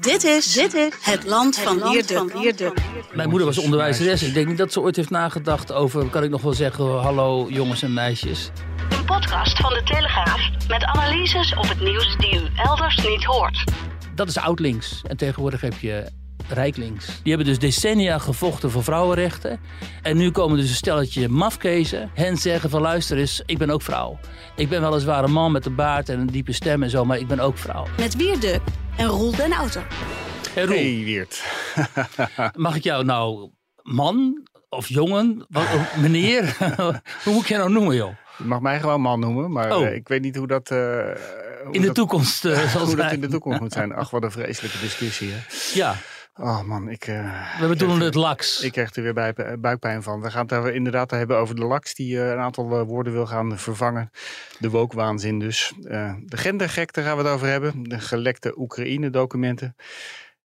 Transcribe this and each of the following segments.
Dit is, dit is het land van Leerde. Mijn moeder was onderwijzeres. Ik denk niet dat ze ooit heeft nagedacht over, kan ik nog wel zeggen, hallo jongens en meisjes. Een podcast van de Telegraaf met analyses op het nieuws die u elders niet hoort. Dat is oud-links. En tegenwoordig heb je rijklinks. Die hebben dus decennia gevochten voor vrouwenrechten. En nu komen dus een stelletje mafkezen. Hen zeggen van luister eens, ik ben ook vrouw. Ik ben weliswaar een man met een baard en een diepe stem en zo, maar ik ben ook vrouw. Met Wierde en Roel den Outer. Hey, Roel, Hey Weert. mag ik jou nou man of jongen, wat, meneer? Hoe moet ik je nou noemen joh? Je mag mij gewoon man noemen, maar Oh. eh, ik weet niet hoe dat, eh, hoe In de dat, toekomst uh, zal hoe dat zijn. in de toekomst moet zijn. Ach, wat een vreselijke discussie. Hè? Ja, Oh man, ik, eh, we bedoelen het laks. ik krijg er weer bij, buikpijn van. We gaan het daar inderdaad hebben over de laks die eh, een aantal eh, woorden wil gaan vervangen. De wookwaanzin dus. Eh, de gendergek, daar gaan we het over hebben. De gelekte Oekraïne-documenten.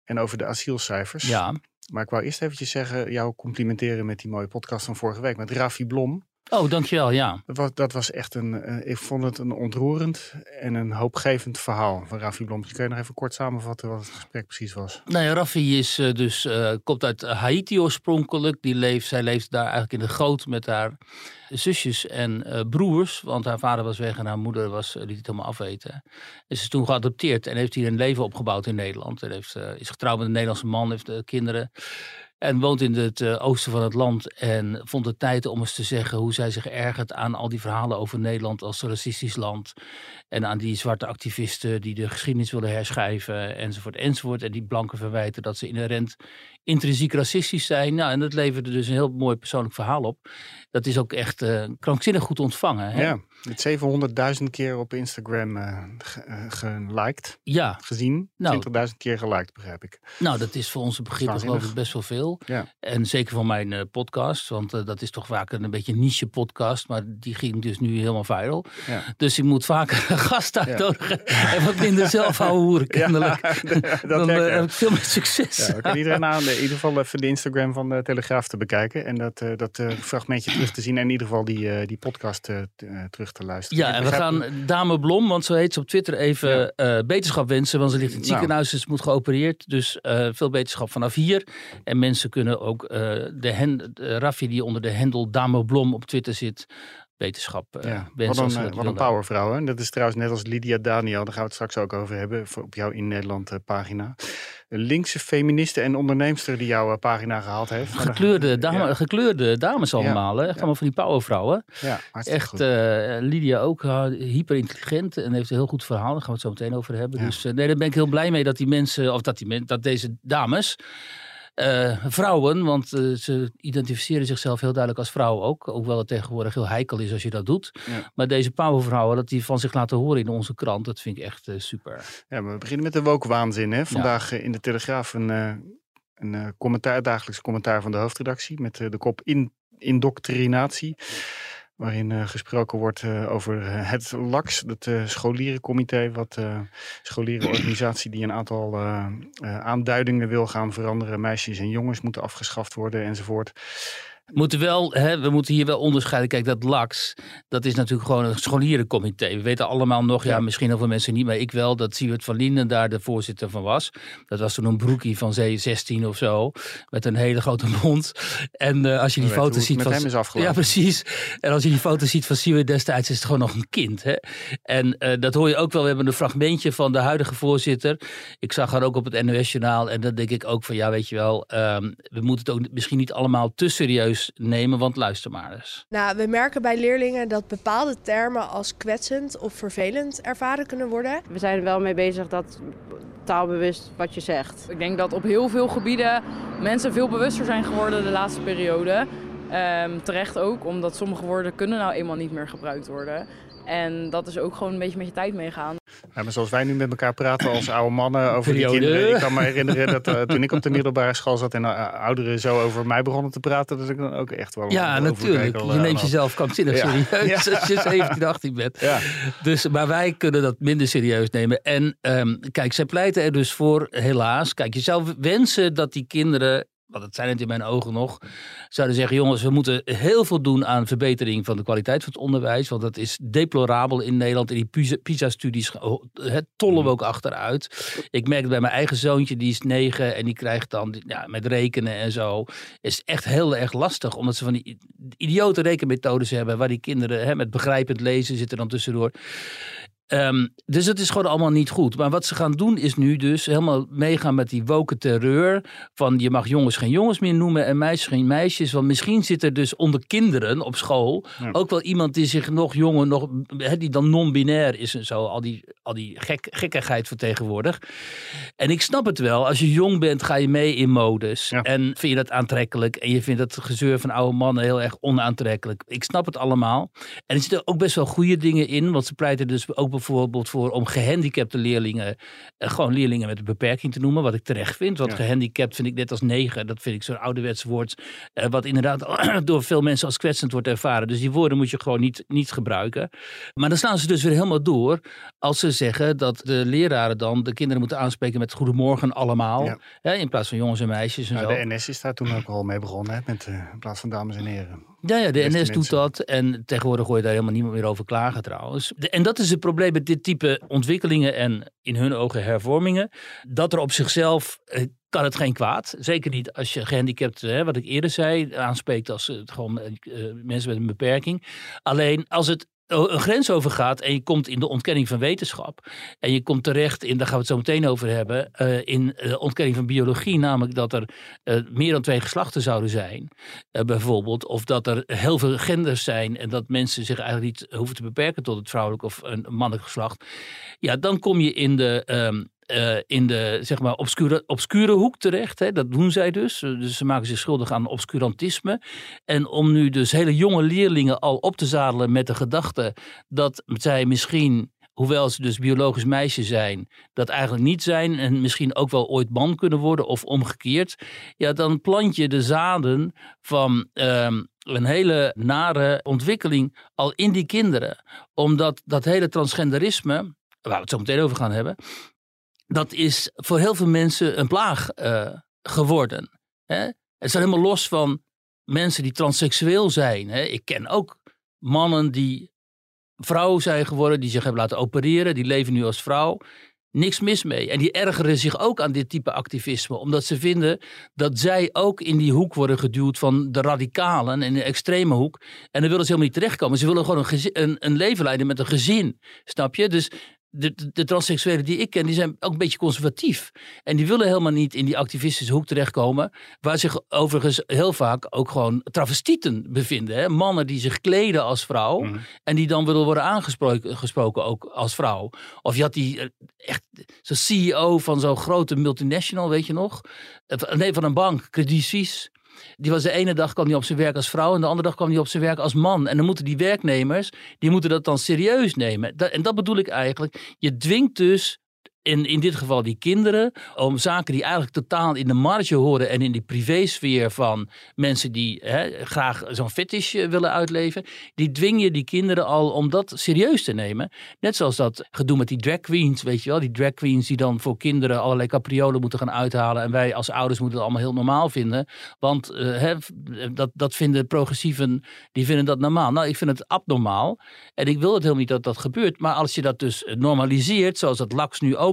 En over de asielcijfers. Ja. Maar ik wou eerst eventjes zeggen, jou complimenteren met die mooie podcast van vorige week. Met Rafi Blom. Oh, dankjewel, ja. Dat was, dat was echt een, eh, ik vond het een ontroerend en een hoopgevend verhaal van Rafi Blom. Kun je nog even kort samenvatten wat het gesprek precies was? Nou ja, Raffi is eh, dus, eh, komt uit Haiti oorspronkelijk. Die leeft, zij leeft daar eigenlijk in de goot met haar zusjes en broers. Want haar vader was weg en haar moeder was, liet het helemaal afweten. En ze is toen geadopteerd en heeft hier een leven opgebouwd in Nederland. En heeft, is getrouwd met een Nederlandse man, heeft kinderen. En woont in het eh, oosten van het land. En vond het tijd om eens te zeggen hoe zij zich ergert aan al die verhalen over Nederland als racistisch land. En aan die zwarte activisten die de geschiedenis willen herschrijven, enzovoort, enzovoort. En die blanken verwijten dat ze inherent intrinsiek racistisch zijn. Nou, en dat leverde dus een heel mooi persoonlijk verhaal op. Dat is ook echt eh, krankzinnig goed ontvangen. Hè? Ja, met 700.000 keer op Instagram eh, geliked, ja, gezien. Nou. 20.000 keer geliked, begrijp ik. nou, dat is voor onze begrippen geloof ik best wel veel. Ja. En zeker van mijn podcast, want dat is toch vaak een, een beetje niche podcast. Maar die ging dus nu helemaal viral. Ja. Dus ik moet vaker een gast uitnodigen. En wat minder zelf houden hoeren kennelijk. dat Dan heb ik veel meer succes. Ja, kunnen iedereen aan in ieder geval even de Instagram van de Telegraaf te bekijken. En dat, eh, dat eh, fragmentje terug te zien. En in ieder geval die, eh, die podcast eh, eh, terug te luisteren. Ja, en we gaan Dame Blom, want zo heet ze op Twitter, even Ja. eh, beterschap wensen. Want ze ligt in het Nou. ziekenhuis, dus moet geopereerd. Dus eh, veel beterschap vanaf hier. En mensen kunnen ook eh, de, hen, Raffi die onder de hendel Dame Blom op Twitter zit, beterschap eh Ja, wat een, wat een powervrouw. Hè? Dat is trouwens net als Lydia Daniel. Daar gaan we het straks ook over hebben. voor- Op jouw In Nederland eh, pagina. Een linkse feministe en onderneemster die jouw pagina gehaald heeft. Gekleurde, dame, Ja, gekleurde dames allemaal, hè? echt allemaal van die powervrouwen. ja, Echt, goed. Lydia ook, uh, hyper intelligent en heeft een heel goed verhaal. Daar gaan we het zo meteen over hebben. Dus nee, daar ben ik heel blij mee dat die mensen, of dat, die men, dat deze dames, eh, vrouwen, want eh, ze identificeren zichzelf heel duidelijk als vrouw ook. Hoewel het tegenwoordig heel heikel is als je dat doet. Ja. Maar deze powervrouwen, dat die van zich laten horen in onze krant, dat vind ik echt eh, super. Ja, maar we beginnen met de woke-waanzin. Hè? Vandaag in de Telegraaf een, een commentaar, dagelijks commentaar van de hoofdredactie. Met de kop in, indoctrinatie. Waarin eh, gesproken wordt eh, over eh, het LAX, het scholierencomité. Wat scholierenorganisatie die een aantal aanduidingen wil gaan veranderen. Meisjes en jongens moeten afgeschaft worden enzovoort. We moeten wel, hè, we moeten hier wel onderscheiden. Kijk, dat LAX, dat is natuurlijk gewoon een scholierencomité. We weten allemaal nog, ja, Ja. misschien heel veel mensen niet, maar ik wel, dat Siewert van Linden daar de voorzitter van was. Dat was toen een broekie van zee 16 of zo, met een hele grote mond. En eh, als je die foto ziet met van... hem is. Ja, precies. En als je die foto ziet van Siewert destijds, is het gewoon nog een kind. Hè? En eh, dat hoor je ook wel. We hebben een fragmentje van de huidige voorzitter. Ik zag haar ook op het NOS-journaal. En dan denk ik ook van, ja, weet je wel, ehm, we moeten het ook misschien niet allemaal te serieus nemen, want luister maar eens. Nou, we merken bij leerlingen dat bepaalde termen als kwetsend of vervelend ervaren kunnen worden. We zijn er wel mee bezig dat taalbewust wat je zegt. Ik denk dat op heel veel gebieden mensen veel bewuster zijn geworden de laatste periode. Ehm, terecht ook, omdat sommige woorden kunnen nou eenmaal niet meer gebruikt worden. En dat is ook gewoon een beetje met je tijd meegaan. Ja, maar zoals wij nu met elkaar praten als oude mannen over die kinderen. Ik kan me herinneren dat eh, toen ik op de middelbare school zat en eh, ouderen zo over mij begonnen te praten, dat ik dan ook echt wel Ja, natuurlijk. Je eh, neemt jezelf krankzinnig Ja. serieus Ja. als je 17, 18 bent. Ja. Dus, maar wij kunnen dat minder serieus nemen. En ehm, kijk, zij pleiten er dus voor, helaas. Kijk, je zou wensen dat die kinderen want dat zijn het in mijn ogen nog, zouden zeggen: jongens, we moeten heel veel doen aan verbetering van de kwaliteit van het onderwijs. Want dat is deplorabel in Nederland. In die PISA-studies tollen we ook achteruit. Ik merk het bij mijn eigen zoontje, die is negen en die krijgt dan ja, met rekenen en zo. Is echt heel erg lastig, omdat ze van die idiote rekenmethodes hebben, waar die kinderen hè, met begrijpend lezen zitten dan tussendoor. Um, dus het is gewoon allemaal niet goed. Maar wat ze gaan doen is nu dus helemaal meegaan met die woke terreur. Van je mag jongens geen jongens meer noemen en meisjes geen meisjes. Want misschien zit er dus onder kinderen op school ook wel iemand die zich nog jonger, nog, die dan non-binair is en zo. Al die, al die gek, gekkigheid vertegenwoordigt. En ik snap het wel. Als je jong bent ga je mee in modus. En vind je dat aantrekkelijk. En je vindt het gezeur van oude mannen heel erg onaantrekkelijk. Ik snap het allemaal. En er zitten ook best wel goede dingen in. Want ze pleiten dus ook bijvoorbeeld voor om gehandicapte leerlingen, uh, gewoon leerlingen met een beperking te noemen, wat ik terecht vind. Want gehandicapt vind ik net als negen, dat vind ik zo'n ouderwets woord, uh, wat inderdaad door veel mensen als kwetsend wordt ervaren. Dus die woorden moet je gewoon niet, niet gebruiken. Maar dan slaan ze dus weer helemaal door als ze zeggen dat de leraren dan de kinderen moeten aanspreken met goedemorgen allemaal, ja. in plaats van jongens en meisjes en zo. De NS is daar toen ook al mee begonnen, hè, met, uh, in plaats van dames en heren. Ja, ja de NS doet dat. En tegenwoordig hoor je daar helemaal niemand meer over klagen trouwens. en dat is het probleem met dit type ontwikkelingen en in hun ogen hervormingen. Dat er op zichzelf eh, kan het geen kwaad. Zeker niet als je gehandicapt, hè, wat ik eerder zei, aanspreekt als gewoon uh, mensen met een beperking. Alleen als het een grens overgaat en je komt in de ontkenning van wetenschap. En je komt terecht in, daar gaan we het zo meteen over hebben, uh, in de ontkenning van biologie. Namelijk dat er uh, meer dan twee geslachten zouden zijn, bijvoorbeeld. Of dat er heel veel genders zijn en dat mensen zich eigenlijk niet hoeven te beperken tot het vrouwelijk of een mannelijk geslacht. Ja, dan kom je in de um, uh, in de zeg maar, obscure, obscure hoek terecht. Hè. Dat doen zij dus. Dus ze maken zich schuldig aan obscurantisme. En om nu dus hele jonge leerlingen al op te zadelen met de gedachte dat zij misschien hoewel ze dus biologisch meisje zijn, dat eigenlijk niet zijn en misschien ook wel ooit man kunnen worden of omgekeerd, ja, dan plant je de zaden van um, een hele nare ontwikkeling al in die kinderen. Omdat dat hele transgenderisme, waar we het zo meteen over gaan hebben, dat is voor heel veel mensen een plaag uh, geworden. Hè? Het staat helemaal los van mensen die transseksueel zijn. Hè? Ik ken ook mannen die vrouw zijn geworden, die zich hebben laten opereren, die leven nu als vrouw. Niks mis mee. En die ergeren zich ook aan dit type activisme, omdat ze vinden dat zij ook in die hoek worden geduwd van de radicalen in de extreme hoek. En dan willen ze helemaal niet terechtkomen. Ze willen gewoon een, een, een leven leiden met een gezin. Snap je? Dus de, de, transseksuelen die ik ken, die zijn ook een beetje conservatief. En die willen helemaal niet in die activistische hoek terechtkomen. Waar zich overigens heel vaak ook gewoon travestieten bevinden. Hè? Mannen die zich kleden als vrouw. Mhm. En die dan willen worden aangesproken gesproken ook als vrouw. Of je had die eh, echt zo'n CEO van zo'n grote multinational, weet je nog? Nee, van een bank, Credit Suisse. Die was de ene dag kwam hij op zijn werk als vrouw en de andere dag kwam hij op zijn werk als man. En dan moeten die werknemers, die moeten dat dan serieus nemen. en dat bedoel ik eigenlijk. Je dwingt dus in, in dit geval die kinderen, om zaken die eigenlijk totaal in de marge horen en in die privésfeer van mensen die hè, graag zo'n fetish eh, willen uitleven, die dwing je die kinderen al om dat serieus te nemen. Net zoals dat gedoe met die drag queens, weet je wel, die drag queens die dan voor kinderen allerlei capriolen moeten gaan uithalen en wij als ouders moeten het allemaal heel normaal vinden, want uh, hè, dat, dat vinden progressieven, die vinden dat normaal. Nou, ik vind het abnormaal en ik wil het helemaal niet dat dat gebeurt, maar als je dat dus normaliseert, zoals dat Laks nu ook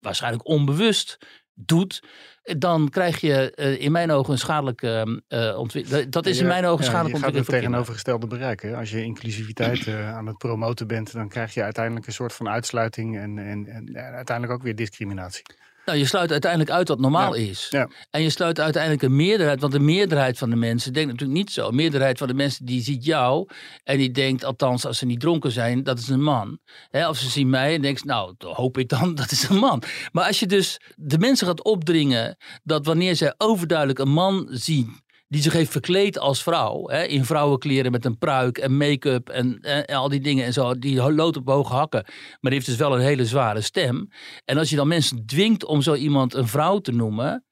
waarschijnlijk onbewust doet, dan krijg je uh, in mijn ogen een schadelijke uh, ontwikkeling. Dat is in mijn ogen ja, ontwikkeling. Je gaat het tegenovergestelde bereiken. Als je inclusiviteit uh, aan het promoten bent, dan krijg je uiteindelijk een soort van uitsluiting en, en, en uiteindelijk ook weer discriminatie. Nou, je sluit uiteindelijk uit wat normaal is. Ja. En je sluit uiteindelijk een meerderheid, want de meerderheid van de mensen denkt natuurlijk niet zo. De meerderheid van de mensen die ziet jou en die denkt, althans als ze niet dronken zijn, dat is een man. He, of ze zien mij en denkt, nou, hoop ik dan, dat is een man. Maar als je dus de mensen gaat opdringen dat wanneer zij overduidelijk een man zien, die zich heeft verkleed als vrouw. Hè, in vrouwenkleren met een pruik en make-up en, en, al die dingen en zo. Die loopt op hoge hakken. Maar die heeft dus wel een hele zware stem. En als je dan mensen dwingt om zo iemand een vrouw te noemen.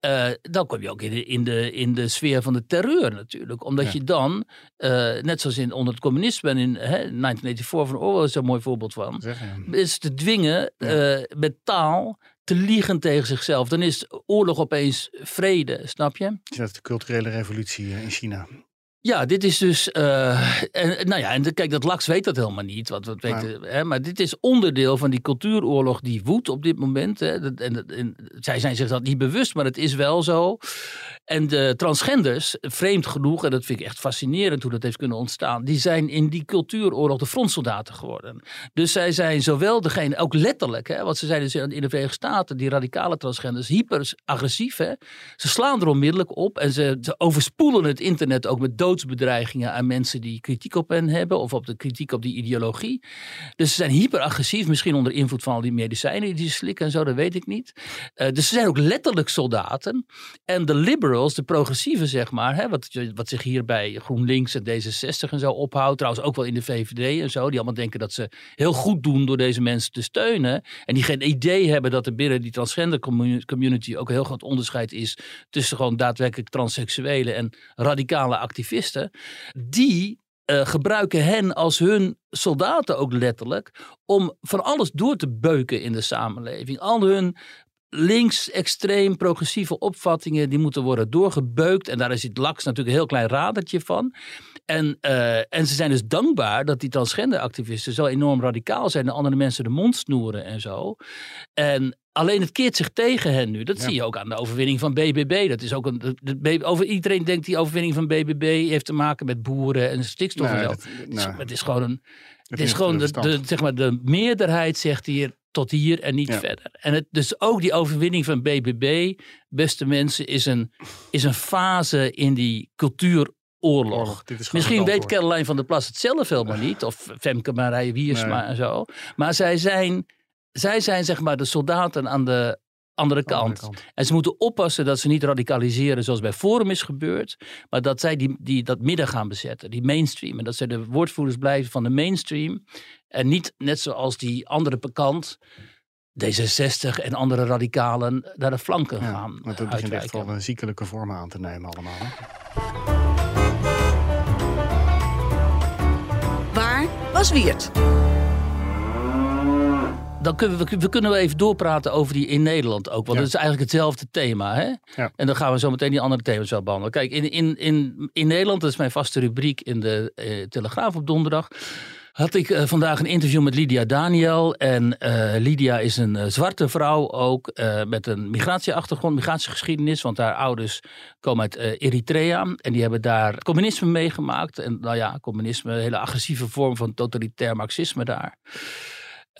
Uh, dan kom je ook in de, in, de, in de sfeer van de terreur natuurlijk. Omdat je dan, uh, net zoals in, onder het communisme en in hè, 1984 van Orwell is een mooi voorbeeld van. Zeg, ja. Is te dwingen uh, met taal te liegen tegen zichzelf. Dan is oorlog opeens vrede, snap je? Dat is de culturele revolutie in China. Ja, dit is dus. Uh, en, nou ja, en kijk, dat Laks weet dat helemaal niet. Wat, wat weet, hè, maar dit is onderdeel van die cultuuroorlog die woedt op dit moment. Hè. En, en, zij zijn zich dat niet bewust, maar het is wel zo. En de transgenders, vreemd genoeg, en dat vind ik echt fascinerend hoe dat heeft kunnen ontstaan, die zijn in die cultuuroorlog de frontsoldaten geworden. Dus zij zijn zowel degene, ook letterlijk, hè, want ze zijn dus in de Verenigde Staten, die radicale transgenders, hyper agressief. Hè. Ze slaan er onmiddellijk op en ze, ze overspoelen het internet ook met doodsbedreigingen aan mensen die kritiek op hen hebben of op de kritiek op die ideologie. Dus ze zijn hyper agressief, misschien onder invloed van al die medicijnen die ze slikken en zo, dat weet ik niet. Uh, dus ze zijn ook letterlijk soldaten. En de liberals de progressieven zeg maar, hè, wat, wat zich hier bij GroenLinks en D66 en zo ophoudt, trouwens ook wel in de VVD en zo, die allemaal denken dat ze heel goed doen door deze mensen te steunen en die geen idee hebben dat er binnen die transgender community ook heel groot onderscheid is tussen gewoon daadwerkelijk transseksuelen en radicale activisten, die uh, gebruiken hen als hun soldaten ook letterlijk om van alles door te beuken in de samenleving. Al hun links-extreem progressieve opvattingen die moeten worden doorgebeukt. En daar is het LAX natuurlijk een heel klein radertje van. En, uh, en ze zijn dus dankbaar dat die transgenderactivisten zo enorm radicaal zijn en andere mensen de mond snoeren en zo. En alleen het keert zich tegen hen nu. Dat zie je ook aan de overwinning van BBB. Dat is ook een, de, over, iedereen denkt die overwinning van BBB heeft te maken met boeren en stikstof en zo. Nou, het is gewoon een. Het is gewoon de, de, zeg maar, de meerderheid zegt hier tot hier en niet verder. En het, dus ook die overwinning van BBB, beste mensen, is een, is een fase in die cultuuroorlog. Misschien weet Caroline van der Plas het zelf helemaal niet. Of Femke Marije Wiersma en zo. Maar zij zijn, zij zijn zeg maar de soldaten aan de andere kant. En ze moeten oppassen dat ze niet radicaliseren zoals bij Forum is gebeurd. Maar dat zij die, die, dat midden gaan bezetten, die mainstream. En dat zij de woordvoerders blijven van de mainstream. En niet net zoals die andere kant, D66 en andere radicalen, naar de flanken ja, gaan. Want dat begint echt wel een ziekelijke vorm aan te nemen allemaal. Hè? Waar was Wiert? Dan kunnen we, we kunnen wel even doorpraten over die in Nederland ook. Want het is eigenlijk hetzelfde thema. Hè? Ja. En dan gaan we zo meteen die andere thema's wel behandelen. Kijk, in, in, in, in Nederland, dat is mijn vaste rubriek in de eh, Telegraaf op donderdag had ik uh, vandaag een interview met Lydia Daniel. En uh, Lydia is een uh, zwarte vrouw ook met een migratieachtergrond, migratiegeschiedenis. Want haar ouders komen uit Eritrea en die hebben daar communisme meegemaakt. En nou ja, communisme, een hele agressieve vorm van totalitair marxisme daar.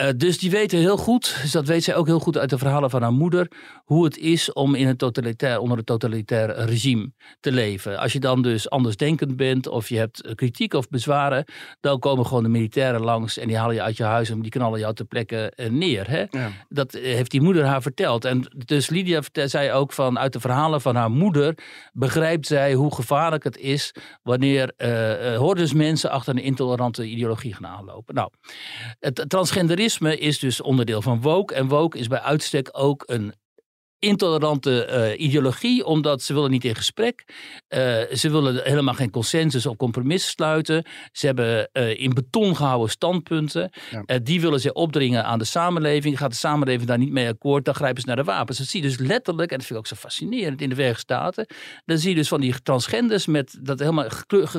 Uh, dus die weten heel goed, dus dat weet zij ook heel goed uit de verhalen van haar moeder, hoe het is om in een totalitair, onder een totalitair regime te leven. Als je dan dus andersdenkend bent of je hebt kritiek of bezwaren, dan komen gewoon de militairen langs en die halen je uit je huis en die knallen jou ter plekke eh, neer. Hè? Ja. Dat heeft die moeder haar verteld. En dus Lydia zei ook van uit de verhalen van haar moeder begrijpt zij hoe gevaarlijk het is wanneer uh, hordes mensen achter een intolerante ideologie gaan aanlopen. Nou, het transgenderisme is dus onderdeel van woke. En woke is bij uitstek ook een intolerante uh, ideologie, omdat ze willen niet in gesprek. Uh, ze willen helemaal geen consensus of compromis sluiten. Ze hebben uh, in beton gehouden standpunten. die willen ze opdringen aan de samenleving. Gaat de samenleving daar niet mee akkoord, dan grijpen ze naar de wapens. Dat zie je dus letterlijk, en dat vind ik ook zo fascinerend in de Verenigde Staten. Dan zie je dus van die transgenders met dat helemaal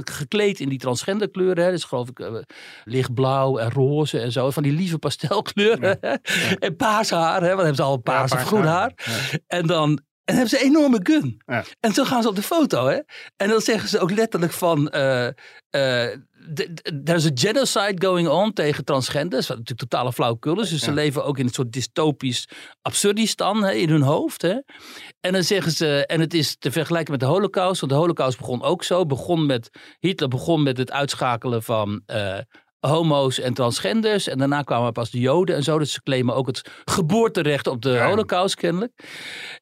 gekleed in die transgenderkleuren. Hè. Dus geloof ik lichtblauw en roze en zo. Van die lieve pastelkleuren. en paars haar, hè, want hebben ze al paars, of groen haar. En dan en hebben ze een enorme gun. Ja. En zo gaan ze op de foto. Hè? En dan zeggen ze ook letterlijk van... Uh, uh, there's a genocide going on tegen transgenders. Wat natuurlijk totale flauwekul is. Dus ze leven ook in een soort dystopisch absurdistan hè, in hun hoofd. Hè? En dan zeggen ze... En het is te vergelijken met de holocaust. Want de holocaust begon ook zo. Begon met, Hitler begon met het uitschakelen van... Uh, homo's en transgenders. En daarna kwamen pas de joden en zo. Dus ze claimen ook het geboorterecht op de holocaust kennelijk.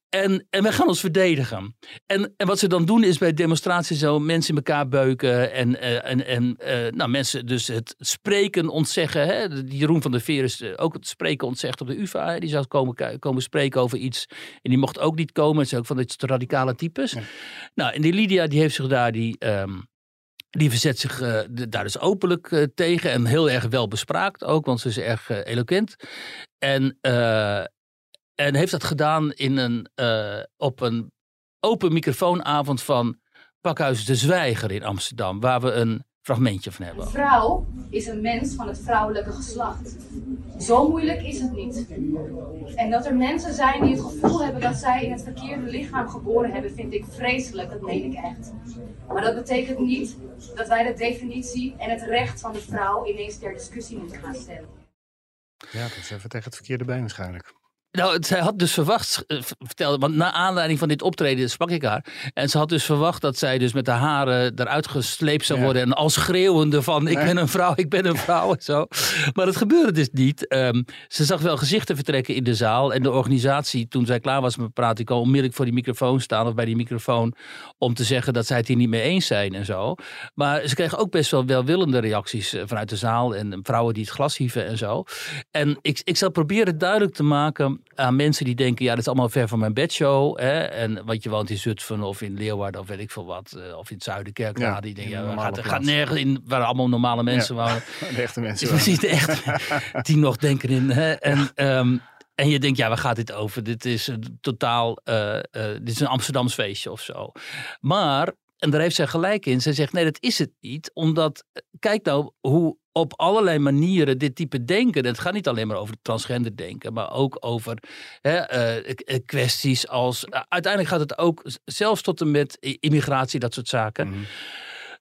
En, en wij gaan ons verdedigen. En, en wat ze dan doen is bij demonstraties zo mensen in elkaar beuken. En, uh, en, en uh, nou, mensen dus het spreken ontzeggen. Hè? Jeroen van der Veer is eh, ook het spreken ontzegd op de UvA. Hè? Die zou komen, komen spreken over iets. En die mocht ook niet komen. Het is ook van dit radicale types. Nou, en die Lydia die heeft zich daar die... Um, die verzet zich uh, daar dus openlijk uh, tegen en heel erg wel bespraakt ook, want ze is erg uh, eloquent. En En heeft dat gedaan in een, eh, op een open microfoonavond van Pakhuis de Zwijger in Amsterdam. Waar we een fragmentje van hebben. Een vrouw is een mens van het vrouwelijke geslacht. Zo moeilijk is het niet. En dat er mensen zijn die het gevoel hebben dat zij in het verkeerde lichaam geboren hebben, vind ik vreselijk. Dat meen ik echt. Maar dat betekent niet dat wij de definitie en het recht van de vrouw ineens ter discussie moeten gaan stellen. Ja, dat is even tegen het verkeerde been waarschijnlijk. Nou, zij had dus verwacht, eh, vertelde, want na aanleiding van dit optreden sprak ik haar. En ze had dus verwacht dat zij dus met de haren eruit gesleept zou Ja. worden. En al schreeuwende van, ik Nee. ben een vrouw, ik ben een vrouw en zo. Maar dat gebeurde dus niet. Ehm, ze zag wel gezichten vertrekken in de zaal. En de organisatie, toen zij klaar was met praten, kon onmiddellijk voor die microfoon staan. Of bij die microfoon, om te zeggen dat zij het hier niet mee eens zijn en zo. Maar ze kregen ook best wel welwillende reacties eh, vanuit de zaal. En vrouwen die het glas hieven en zo. En ik, ik zal proberen duidelijk te maken aan mensen die denken, ja, dat is allemaal ver van mijn bedshow. Hè? En want je woont in Zutphen of in Leeuwarden of weet ik veel wat. eh, Of in het Zuiderkerk. Ja, Ja, die denken, ja, gaat, gaat nergens in waar allemaal normale mensen wonen. De echte mensen. Je ziet echt die nog denken in. Hè? En, ehm, en je denkt, ja, waar gaat dit over? Dit is een totaal, eh, eh, dit is een Amsterdams feestje of zo. Maar, en daar heeft zij gelijk in, zij zegt, nee, dat is het niet. Omdat, eh, kijk nou hoe op allerlei manieren dit type denken, het gaat niet alleen maar over transgender denken, maar ook over hè, eh, eh, kwesties als, uiteindelijk gaat het ook zelfs tot en met immigratie, dat soort zaken Mhm.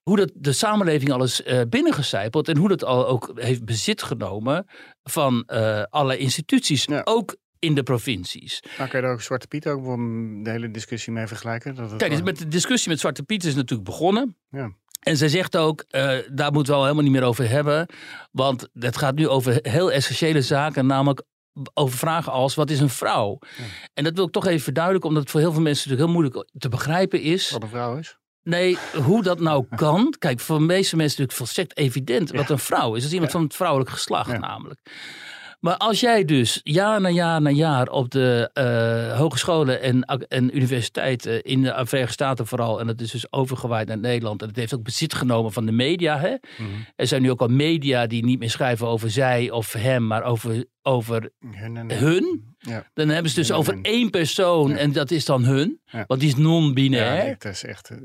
hoe dat de samenleving alles eh binnengecijpeld en hoe dat al ook heeft bezit genomen van alle instituties, Ja. ook in de provincies. Nou, kan je daar ook Zwarte Piet ook de hele discussie mee vergelijken? Dat Kijk, dus met de discussie met Zwarte Piet is natuurlijk begonnen. Ja. En zij zegt ook, eh, daar moeten we al helemaal niet meer over hebben. Want het gaat nu over heel essentiële zaken, namelijk over vragen als, wat is een vrouw? En dat wil ik toch even verduidelijken, omdat het voor heel veel mensen natuurlijk heel moeilijk te begrijpen is. Wat een vrouw is. Nee, hoe dat nou kan. Kijk, voor de meeste mensen natuurlijk volstrekt evident wat een vrouw is. Dat is iemand van het vrouwelijk geslacht Ja. namelijk. Maar als jij dus jaar na jaar na jaar op de eh, hogescholen en, en universiteiten in de Verenigde Staten vooral, en dat is dus overgewaaid naar Nederland, en het heeft ook bezit genomen van de media. Hè? Mhm. Er zijn nu ook al media die niet meer schrijven over zij of hem, maar over, over Hun en hun. Ja. Dan hebben ze dus Hun over hun. één persoon Ja. en dat is dan hun, Ja. want die is non-binair. Ja, dat is echt. eh,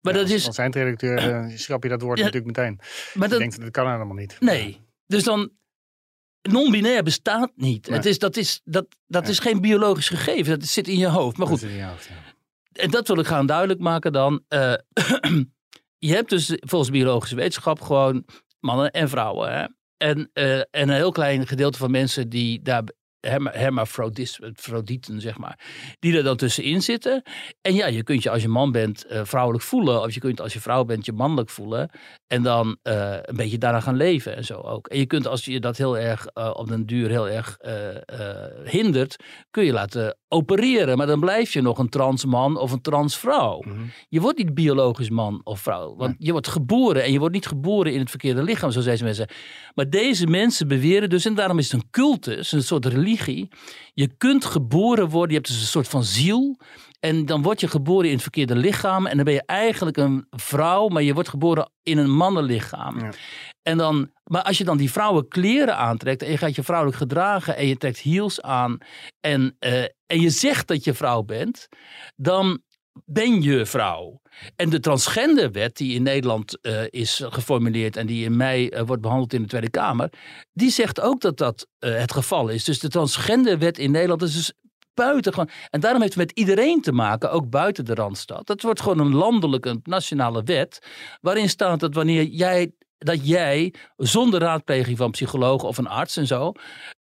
maar dat is, Als eindredacteur eh, schrap je dat woord natuurlijk meteen. maar Je dat, denkt, dat kan helemaal niet. Nee. Dus dan. Non-binair bestaat niet. Nee. Het is, dat is, dat, dat is geen biologisch gegeven. Dat zit in je hoofd. Maar Dat goed, je hoofd, ja. en dat wil ik gaan duidelijk maken dan. Eh, je hebt dus volgens biologische wetenschap gewoon mannen en vrouwen. Hè? En, eh, en een heel klein gedeelte van mensen die daar hermafrodieten, zeg maar, die er dan tussenin zitten. En ja, je kunt je als je man bent eh, vrouwelijk voelen, of je kunt als je vrouw bent je mannelijk voelen. En dan eh, een beetje daarna gaan leven en zo ook. En je kunt als je dat heel erg eh, op den duur heel erg hindert, kun je laten opereren. Maar dan blijf je nog een trans man of een trans vrouw. Mhm. Je wordt niet biologisch man of vrouw. Want je wordt geboren en je wordt niet geboren in het verkeerde lichaam, zoals deze mensen. Maar deze mensen beweren dus, en daarom is het een cultus, een soort religie. Je kunt geboren worden, je hebt dus een soort van ziel. En dan word je geboren in het verkeerde lichaam. En dan ben je eigenlijk een vrouw, maar je wordt geboren in een mannenlichaam. Ja. En dan, maar als je dan die vrouwen kleren aantrekt en je gaat je vrouwelijk gedragen en je trekt heels aan en, eh, en je zegt dat je vrouw bent, dan ben je vrouw. En de transgenderwet die in Nederland eh, is geformuleerd en die in mei eh, wordt behandeld in de Tweede Kamer, die zegt ook dat dat eh, het geval is. Dus de transgenderwet in Nederland is dus buitengewoon. En daarom heeft het met iedereen te maken, ook buiten de Randstad. Dat wordt gewoon een landelijke, nationale wet, waarin staat dat wanneer jij dat jij zonder raadpleging van psychologen of een arts en zo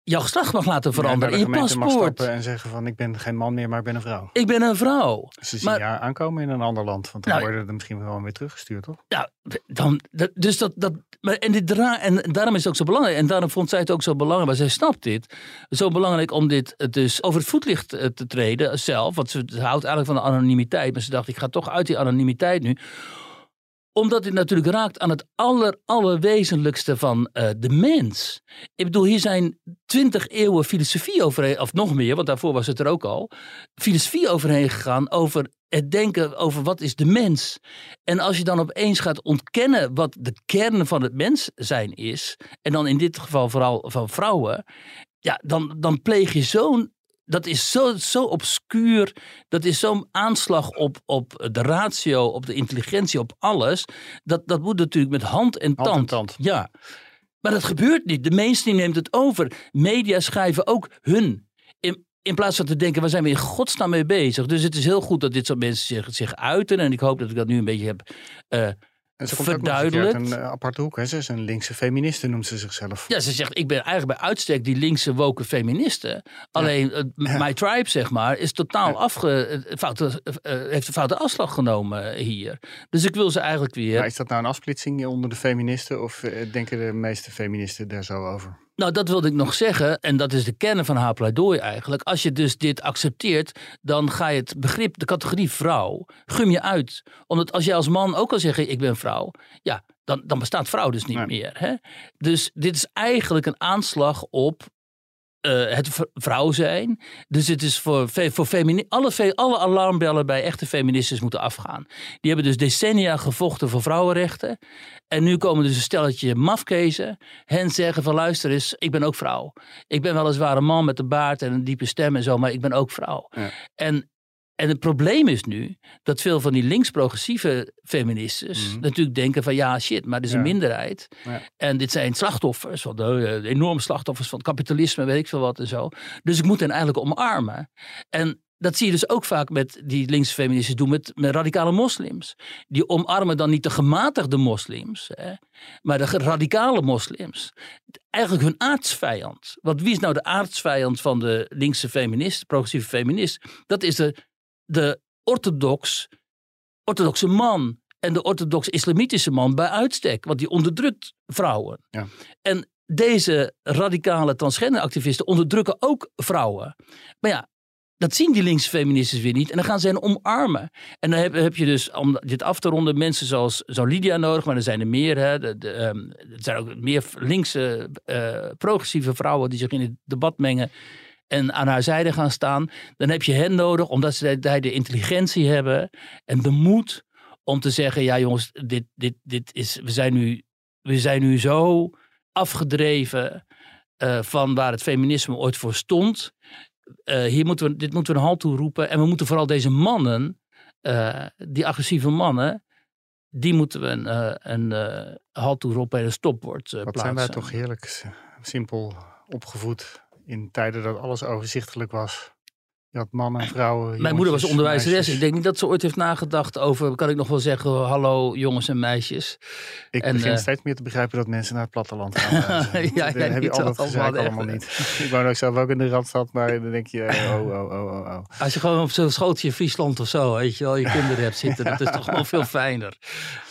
jouw geslacht mag laten veranderen Ja, in je paspoort. en zeggen van ik ben geen man meer, maar ik ben een vrouw. Ik ben een vrouw. Ze zien jaar aankomen in een ander land. Want dan Nou, worden er misschien gewoon weer teruggestuurd, toch? Ja, dan, dat, dus dat, dat, maar en, dit dra en daarom is het ook zo belangrijk. En daarom vond zij het ook zo belangrijk, maar zij snapt dit. Zo belangrijk om dit dus over het voetlicht eh, te treden zelf. Want ze, ze houdt eigenlijk van de anonimiteit. Maar ze dacht, ik ga toch uit die anonimiteit nu. Omdat dit natuurlijk raakt aan het aller, allerwezenlijkste van eh, de mens. Ik bedoel, hier zijn twintig eeuwen filosofie overheen, of nog meer, want daarvoor was het er ook al. Filosofie overheen gegaan over het denken over wat is de mens. En als je dan opeens gaat ontkennen wat de kern van het mens zijn is, en dan in dit geval vooral van vrouwen, ja, dan, dan pleeg je zo'n dat is zo, zo obscuur. Dat is zo'n aanslag op, op de ratio, op de intelligentie, op alles. Dat, dat moet natuurlijk met hand en Hand en tand. tand. Ja. Maar dat gebeurt niet. De mainstream neemt het over. Media schrijven ook hun. In, in plaats van te denken, waar zijn we in godsnaam mee bezig? Dus het is heel goed dat dit soort mensen zich, zich uiten. En ik hoop dat ik dat nu een beetje heb eh, En ze komt ook nog eens een verduidelijkt. eh, aparte hoek. Hè? Ze is een linkse feministe, noemt ze zichzelf. Ja, ze zegt, ik ben eigenlijk bij uitstek die linkse woke feministe. Alleen, eh, my tribe, zeg maar, is totaal afge... eh, Foute, heeft een foute afslag genomen hier. Dus ik wil ze eigenlijk weer... Maar is dat nou een afsplitsing onder de feministen? Of denken de meeste feministen daar zo over? Nou, dat wilde ik nog zeggen. En dat is de kern van haar pleidooi eigenlijk. Als je dus dit accepteert, dan ga je het begrip, de categorie vrouw, gum je uit. Omdat als je als man ook al zegt, ik ben vrouw. Ja, dan, dan bestaat vrouw dus niet Nee. meer. Hè? Dus dit is eigenlijk een aanslag op eh, het vrouw zijn. Dus het is voor, voor alle, alle alarmbellen bij echte feministes moeten afgaan. Die hebben dus decennia gevochten voor vrouwenrechten. En nu komen dus een stelletje mafkezen. Hen zeggen van luister eens, ik ben ook vrouw. Ik ben weliswaar een man met een baard en een diepe stem en zo, maar ik ben ook vrouw. Ja. En, en het probleem is nu dat veel van die links-progressieve feministes Mhm. natuurlijk denken van ja shit, maar dit is een minderheid. Ja. En dit zijn slachtoffers, van de, eh, enorme slachtoffers van het kapitalisme, weet ik veel wat en zo. Dus ik moet hen eigenlijk omarmen. En dat zie je dus ook vaak met die linkse feministen doen met, met radicale moslims. Die omarmen dan niet de gematigde moslims, hè, maar de radicale moslims. Eigenlijk hun aardsvijand. Want wie is nou de aardsvijand van de linkse feminist, progressieve feminist? Dat is de, de orthodox, orthodoxe man. En de orthodox-islamitische man bij uitstek. Want die onderdrukt vrouwen. Ja. En deze radicale transgenderactivisten onderdrukken ook vrouwen. Maar ja, dat zien die linkse feministes weer niet. En dan gaan ze hen omarmen. En dan heb, heb je dus, om dit af te ronden, mensen zoals zo Lydia nodig. Maar er zijn er meer. Hè. De, de, ehm, er zijn ook meer linkse, eh, progressieve vrouwen die zich in het debat mengen. En aan haar zijde gaan staan. Dan heb je hen nodig, omdat ze de, intelligentie hebben. En de moed om te zeggen: ja, jongens, dit, dit, dit is, we, zijn nu, we zijn nu zo afgedreven. eh, van waar het feminisme ooit voor stond. Eh, hier moeten we, dit moeten we een halt toe roepen. En we moeten vooral deze mannen, eh, die agressieve mannen, die moeten we een, een halt toe roepen en een stopwoord eh Wat plaatsen. zijn wij toch heerlijk simpel opgevoed in tijden dat alles overzichtelijk was. Je had mannen en vrouwen. Mijn moeder was onderwijzeres. meisjes. Ik denk niet dat ze ooit heeft nagedacht over, kan ik nog wel zeggen, hallo jongens en meisjes. Ik en, begin eh, steeds meer te begrijpen dat mensen naar het platteland gaan. reizen. Ja, dat ja, heb je al dat allemaal niet. ik woon ook zelf ook in de Randstad, maar dan denk je, oh, oh, oh, oh, oh. Als je gewoon op zo'n schootje Friesland of zo, weet je wel, je kinderen hebt zitten, dat is toch wel veel fijner.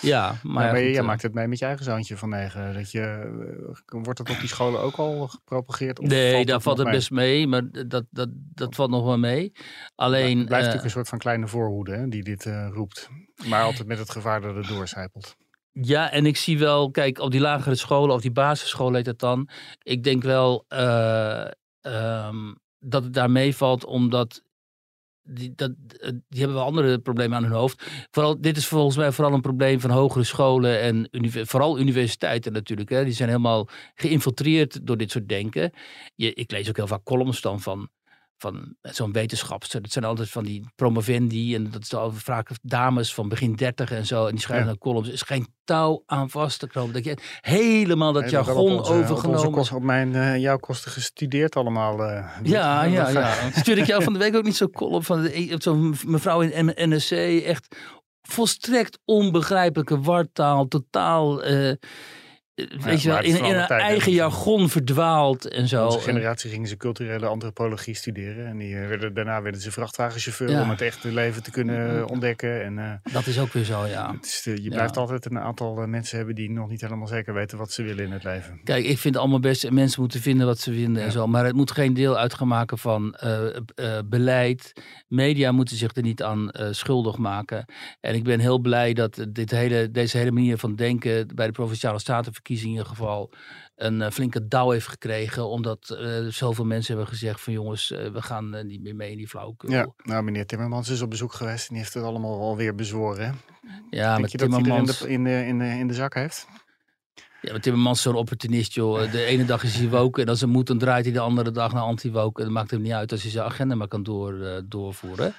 Ja, maar, Maar, ja, goed, eh, maakt het mee met je eigen zoontje van negen. Dat je, eh, wordt dat op die scholen ook al gepropageerd? Nee, daar valt het best mee, maar dat, dat, dat valt nog wel mee. Alleen, Het blijft eh, natuurlijk een soort van kleine voorhoede hè, die dit eh, roept. Maar altijd met het gevaar dat het doorcijpelt. Ja, en ik zie wel, kijk, op die lagere scholen, of die basisschool heet het dan. Ik denk wel eh, ehm, dat het daar meevalt, omdat die, dat, eh, die hebben wel andere problemen aan hun hoofd. Vooral, dit is volgens mij vooral een probleem van hogere scholen en vooral universiteiten natuurlijk. Hè. Die zijn helemaal geïnfiltreerd door dit soort denken. Je, ik lees ook heel vaak columns dan van, van zo'n wetenschapster. Dat zijn altijd van die promovendi en dat is dan vaak dames van begin dertig en zo. En die schrijven Ja. dan columns. Er is geen touw aan vast te knopen. Dat je helemaal dat jargon op onze- Op, overgenomen. op mijn, eh, jouw kosten gestudeerd allemaal. eh. Ja, ja, ja. Stuurde ik jou van de week ook niet zo'n column van de- zo'n mevrouw in NSC. Echt volstrekt onbegrijpelijke wartaal. Totaal, eh, weet je wel, in, van in tijden. eigen jargon verdwaald en zo. Onze En- generatie gingen ze culturele antropologie studeren. En die eh, werden, daarna werden ze vrachtwagenchauffeur Ja. om het echte leven te kunnen eh, ontdekken. En, eh, Dat is ook weer zo, ja. het is, je Ja. blijft altijd een aantal mensen hebben die nog niet helemaal zeker weten wat ze willen in het leven. Kijk, ik vind het allemaal best. en Mensen moeten vinden wat ze vinden en zo. Maar het moet geen deel uitgemaken van eh, eh, beleid. Media moeten zich er niet aan eh, schuldig maken. En ik ben heel blij dat dit hele, deze hele manier van denken. bij de provinciale statenverkiezingen in ieder geval. een eh, flinke douw heeft gekregen. Omdat eh, zoveel mensen hebben gezegd: van jongens, eh, we gaan niet meer mee in die flauwekul. Ja, nou meneer Timmermans is op bezoek geweest en die heeft het allemaal alweer bezworen. Hè? Ja, Denk met je dat hij in Timmermans. de, in, de, in, de, in de zak heeft? Ja, maar Timmermans is zo'n opportunist, joh. De ene dag is hij woke en als hij moet, dan draait hij de andere dag naar anti-woke. En dat maakt hem niet uit als hij zijn agenda maar kan door, uh, doorvoeren.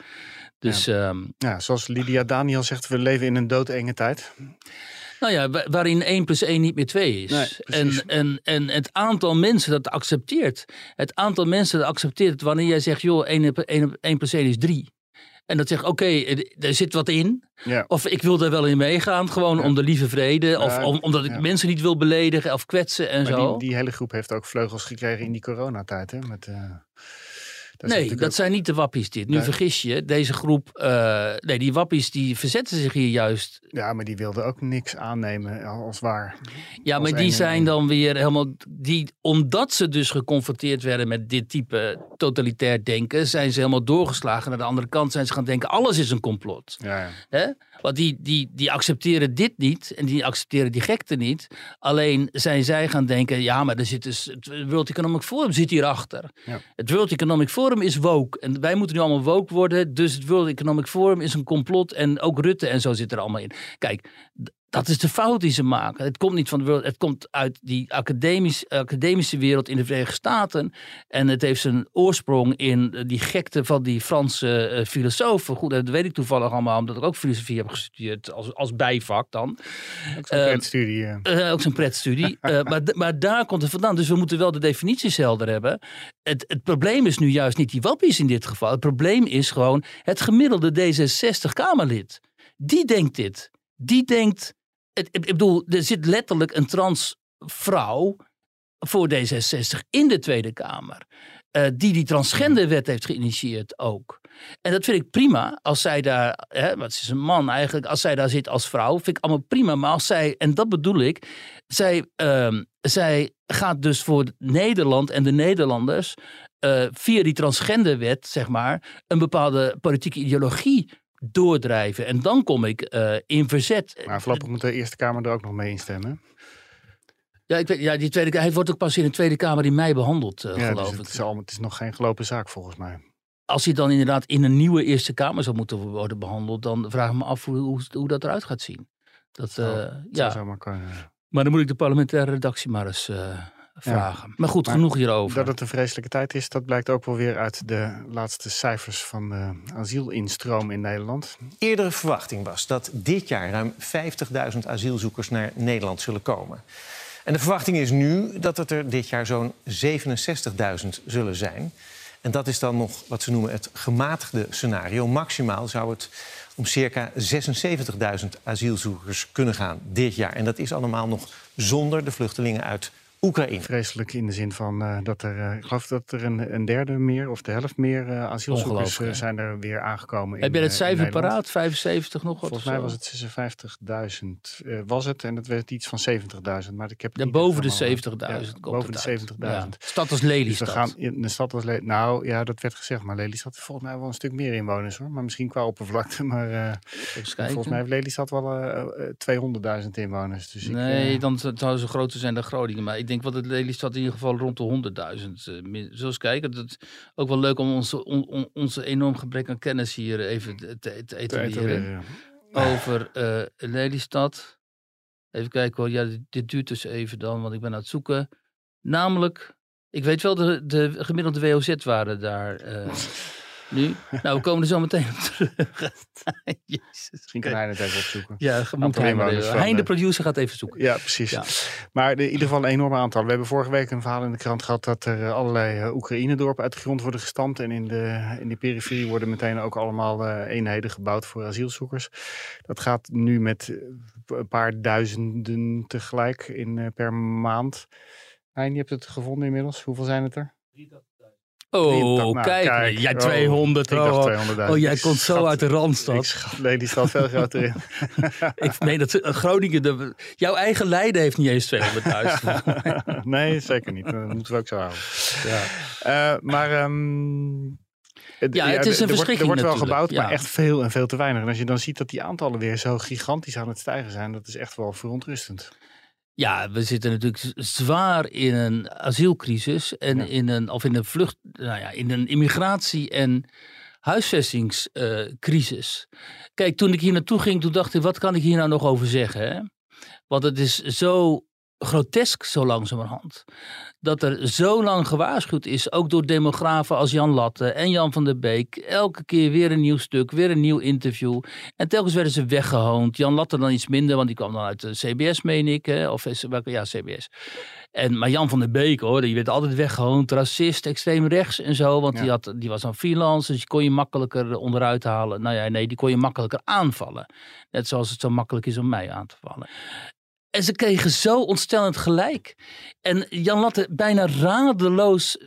Dus, ja. Um, ja, zoals Lydia Daniel zegt, we leven in een doodenge tijd. Nou ja, waarin 1 plus 1 niet meer 2 is. Nee, en, en, en het aantal mensen dat accepteert. Het aantal mensen dat accepteert wanneer jij zegt, joh, 1, 1, 1 plus 1 is 3. En dat zegt, oké, okay, er zit wat in. Ja. Of ik wil daar wel in meegaan, gewoon Ja. om de lieve vrede. Of Ja, om, omdat ik mensen niet wil beledigen of kwetsen en Maar zo. die, die hele groep heeft ook vleugels gekregen in die coronatijd. Hè? Met, eh, zit nee, dat zijn niet de wappies dit. Nu Nee. vergis je, deze groep, eh, nee, die wappies die verzetten zich hier juist. ja, maar die wilden ook niks aannemen als waar. Ja, Als maar die en zijn dan weer helemaal, die, omdat ze dus geconfronteerd werden met dit type totalitair denken, zijn ze helemaal doorgeslagen. Naar de andere kant zijn ze gaan denken, alles is een complot. Ja, ja. Hè? Want die, die, die accepteren dit niet en die accepteren die gekte niet. Alleen zijn zij gaan denken, ja, maar er zit dus, het World Economic Forum zit hierachter. Ja. Het World Economic Forum is woke. En wij moeten nu allemaal woke worden. Dus het World Economic Forum is een complot. En ook Rutte en zo zit er allemaal in. Kijk, dat is de fout die ze maken. Het komt niet van de wereld. Het komt uit die academisch, academische wereld in de Verenigde Staten. En het heeft zijn oorsprong in eh, die gekte van die Franse eh, filosofen. Goed, dat weet ik toevallig allemaal, omdat ik ook filosofie heb gestudeerd als, als bijvak dan. Ook zo'n Ehm, pretstudie. eh. Eh, ook zo'n pretstudie. Maar, maar daar komt het vandaan. Dus we moeten wel de definities helder hebben. Het, het probleem is nu juist niet die wappies in dit geval. Het probleem is gewoon het gemiddelde D66-Kamerlid. Die denkt dit. Die denkt... Ik bedoel, er zit letterlijk een transvrouw voor D66 in de Tweede Kamer. eh, die die transgenderwet heeft geïnitieerd ook. En dat vind ik prima als zij daar, hè, want ze is een man eigenlijk, als zij daar zit als vrouw, vind ik allemaal prima. Maar als zij, en dat bedoel ik, zij, ehm, zij gaat dus voor Nederland en de Nederlanders eh, via die transgenderwet, zeg maar, een bepaalde politieke ideologie doordrijven. En dan kom ik eh, in verzet. Maar voorlopig moet de Eerste Kamer er ook nog mee instemmen. Ja, ik weet, ja die tweede, hij wordt ook pas in de Tweede Kamer in mei behandeld, eh, ja, geloof dus ik. het, is het nog geen gelopen zaak volgens mij. als hij dan inderdaad in een nieuwe Eerste Kamer zou moeten worden behandeld, dan vraag ik me af hoe, hoe, hoe dat eruit gaat zien. Dat, eh, Het ja, zou zomaar kunnen. maar dan moet ik de parlementaire redactie maar eens vragen. Maar goed, Maar genoeg hierover. Dat het een vreselijke tijd is, dat blijkt ook wel weer uit de laatste cijfers van de asielinstroom in Nederland. Eerdere verwachting was dat dit jaar ruim 50.000 asielzoekers naar Nederland zullen komen. En de verwachting is nu dat het er dit jaar zo'n 67.000 zullen zijn. En dat is dan nog wat ze noemen het gematigde scenario. Maximaal zou het om circa 76.000 asielzoekers kunnen gaan dit jaar. En dat is allemaal nog zonder de vluchtelingen uit Oekraïne. Vreselijk in de zin van eh, dat er, eh, ik geloof dat er een, een derde meer of de helft meer eh, asielzoekers zijn er weer aangekomen. Heb je het cijfer paraat? 75 nog wat? Volgens mij was het 56.000 eh, was het en dat werd iets van 70.000. Maar ik heb Ja, boven de helemaal, 70.000. Ja, komt boven de uit. 70.000. Ja. Stad als Dus we Lelystad. gaan in de stad als Le Nou ja, dat werd gezegd, maar Lelystad heeft volgens mij wel een stuk meer inwoners hoor. Maar misschien qua oppervlakte. Maar eh, volgens mij heeft Lelystad wel eh, eh, 200.000 inwoners. Dus ik, Nee, dan zou ze groter zijn dan Groningen. Maar ik denk wat het Lelystad in ieder geval rond de 100.000. eh, min- Zullen we eens kijken? Dat is ook wel leuk om onze, on- on- onze enorm gebrek aan kennis hier even te, te, etaleren. ja. Over eh, Lelystad. Even kijken hoor. Ja, dit, dit duurt dus even dan, want ik ben aan het zoeken. Namelijk, ik weet wel de, de gemiddelde WOZ-waarde daar eh, nu. Nou, we komen er zo meteen op terug. Jezus. Misschien kan hij het even opzoeken. Ja, moet hij maar inwoners even. van, Hein, de eh, producer, gaat even zoeken. Ja, precies. Ja. Maar in ieder geval een enorme aantal. We hebben vorige week een verhaal in de krant gehad dat er eh, allerlei eh, Oekraïne-dorpen uit de grond worden gestampt. En in de, in de periferie worden meteen ook allemaal eenheden gebouwd voor asielzoekers. Dat gaat nu met een paar duizenden tegelijk in, per maand. Hein, je hebt het gevonden inmiddels. Hoeveel zijn het er? Oh, 83. Nou, kijk. kijk. Jij Oh, 200. Ik oh, dacht 200.000. oh, jij komt zo schat- uit de Ik Randstad. schat Lelystad veel groter in. Ik meen dat eh, Groningen... De, jouw eigen Leiden heeft niet eens 200.000. nee, zeker niet. Dat moeten we ook zo houden. ja. Eh, maar ehm, Ja, het is een er wordt, er wordt wel gebouwd, ja. maar echt veel en veel te weinig. En als je dan ziet dat die aantallen weer zo gigantisch aan het stijgen zijn, dat is echt wel verontrustend. Ja, we zitten natuurlijk zwaar in een asielcrisis en Ja. in een, of in een vlucht, nou ja, in een immigratie- en huisvestingscrisis. Kijk, toen ik hier naartoe ging, toen dacht ik, wat kan ik hier nou nog over zeggen? Hè? Want het is zo grotesk zo langzamerhand. Dat er zo lang gewaarschuwd is, ook door demografen als Jan Latte en Jan van der Beek. Elke keer weer een nieuw stuk, weer een nieuw interview. En telkens werden ze weggehoond. Jan Latte dan iets minder, want die kwam dan uit de CBS, meen ik. Hè? Of is, welke, ja, CBS. En, maar Jan van der Beek, hoor, die werd altijd weggehoond. Racist, extreem rechts en zo. Want die, had, die was een freelance, dus die kon je makkelijker onderuit halen. Nou ja, nee, die kon je makkelijker aanvallen. Net zoals het zo makkelijk is om mij aan te vallen. En ze kregen zo ontstellend gelijk. En Jan Latte, bijna radeloos,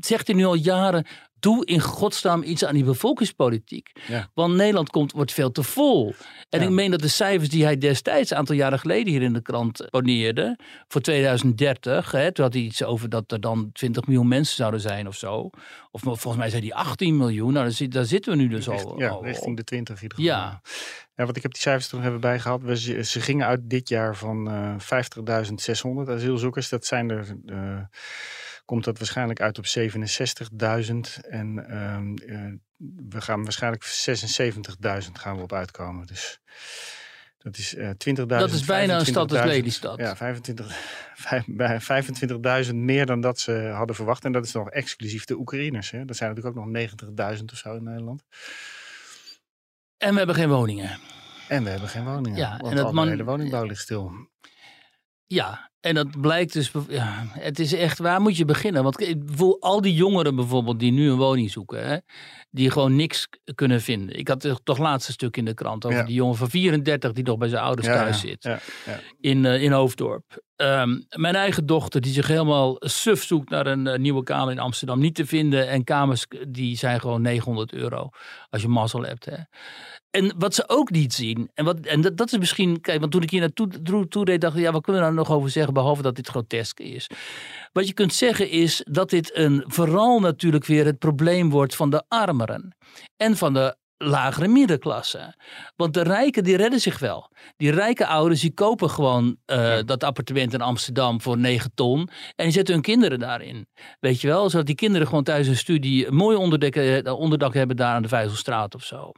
zegt hij nu al jaren, doe in godsnaam iets aan die bevolkingspolitiek. Ja. Want Nederland komt, wordt veel te vol. En Ja. ik meen dat de cijfers die hij destijds, een aantal jaren geleden hier in de krant poneerde, voor 2030, hè, toen had hij iets over dat er dan 20 miljoen mensen zouden zijn of zo. Of volgens mij zei hij 18 miljoen. Nou, daar, zit- daar zitten we nu dus al. Ja, al richting de 20 in ieder geval. Ja. Ja, want ik heb die cijfers toen even bijgehaald. We, ze, ze gingen uit dit jaar van eh 50.600 asielzoekers. Dat zijn er, eh, komt dat waarschijnlijk uit op 67.000. En ehm, eh, we gaan waarschijnlijk 76.000 gaan we op uitkomen. Dus dat is eh 20.000. Dat is bijna een stad als 25.000. Lelystad. Ja, 25 vijf- bij 25.000 meer dan dat ze hadden verwacht. En dat is nog exclusief de Oekraïners. Hè. Dat zijn natuurlijk ook nog 90.000 of zo in Nederland. En we hebben geen woningen. En we hebben geen woningen. Ja, want en dat al de man- hele woningbouw ligt stil. Ja, en dat blijkt dus. Ja, het is echt, waar moet je beginnen? Want ik voel al die jongeren bijvoorbeeld die nu een woning zoeken, hè, die gewoon niks kunnen vinden. Ik had toch- toch laatste stuk in de krant over Ja. die jongen van 34 die nog bij zijn ouders Ja, thuis zit Ja, ja. in, eh, in Hoofddorp. Ehm, mijn eigen dochter die zich helemaal suf zoekt naar een eh, nieuwe kamer in Amsterdam, niet te vinden. En kamers die zijn gewoon 900 euro als je mazzel hebt. Hè. En wat ze ook niet zien, en, wat, en dat, is misschien, kijk, want toen ik hier naartoe toe, reed, dacht ik, ja, wat kunnen we nou nog over zeggen, behalve dat dit grotesk is. Wat je kunt zeggen is dat dit een, vooral natuurlijk weer het probleem wordt van de armeren en van de lagere middenklasse. Want de rijken die redden zich wel. Die rijke ouders die kopen gewoon eh, dat appartement in Amsterdam voor 9 ton en die zetten hun kinderen daarin. Weet je wel, zodat die kinderen gewoon thuis hun studie een mooi onderdak, eh, onderdak hebben daar aan de Vijzelstraat of zo.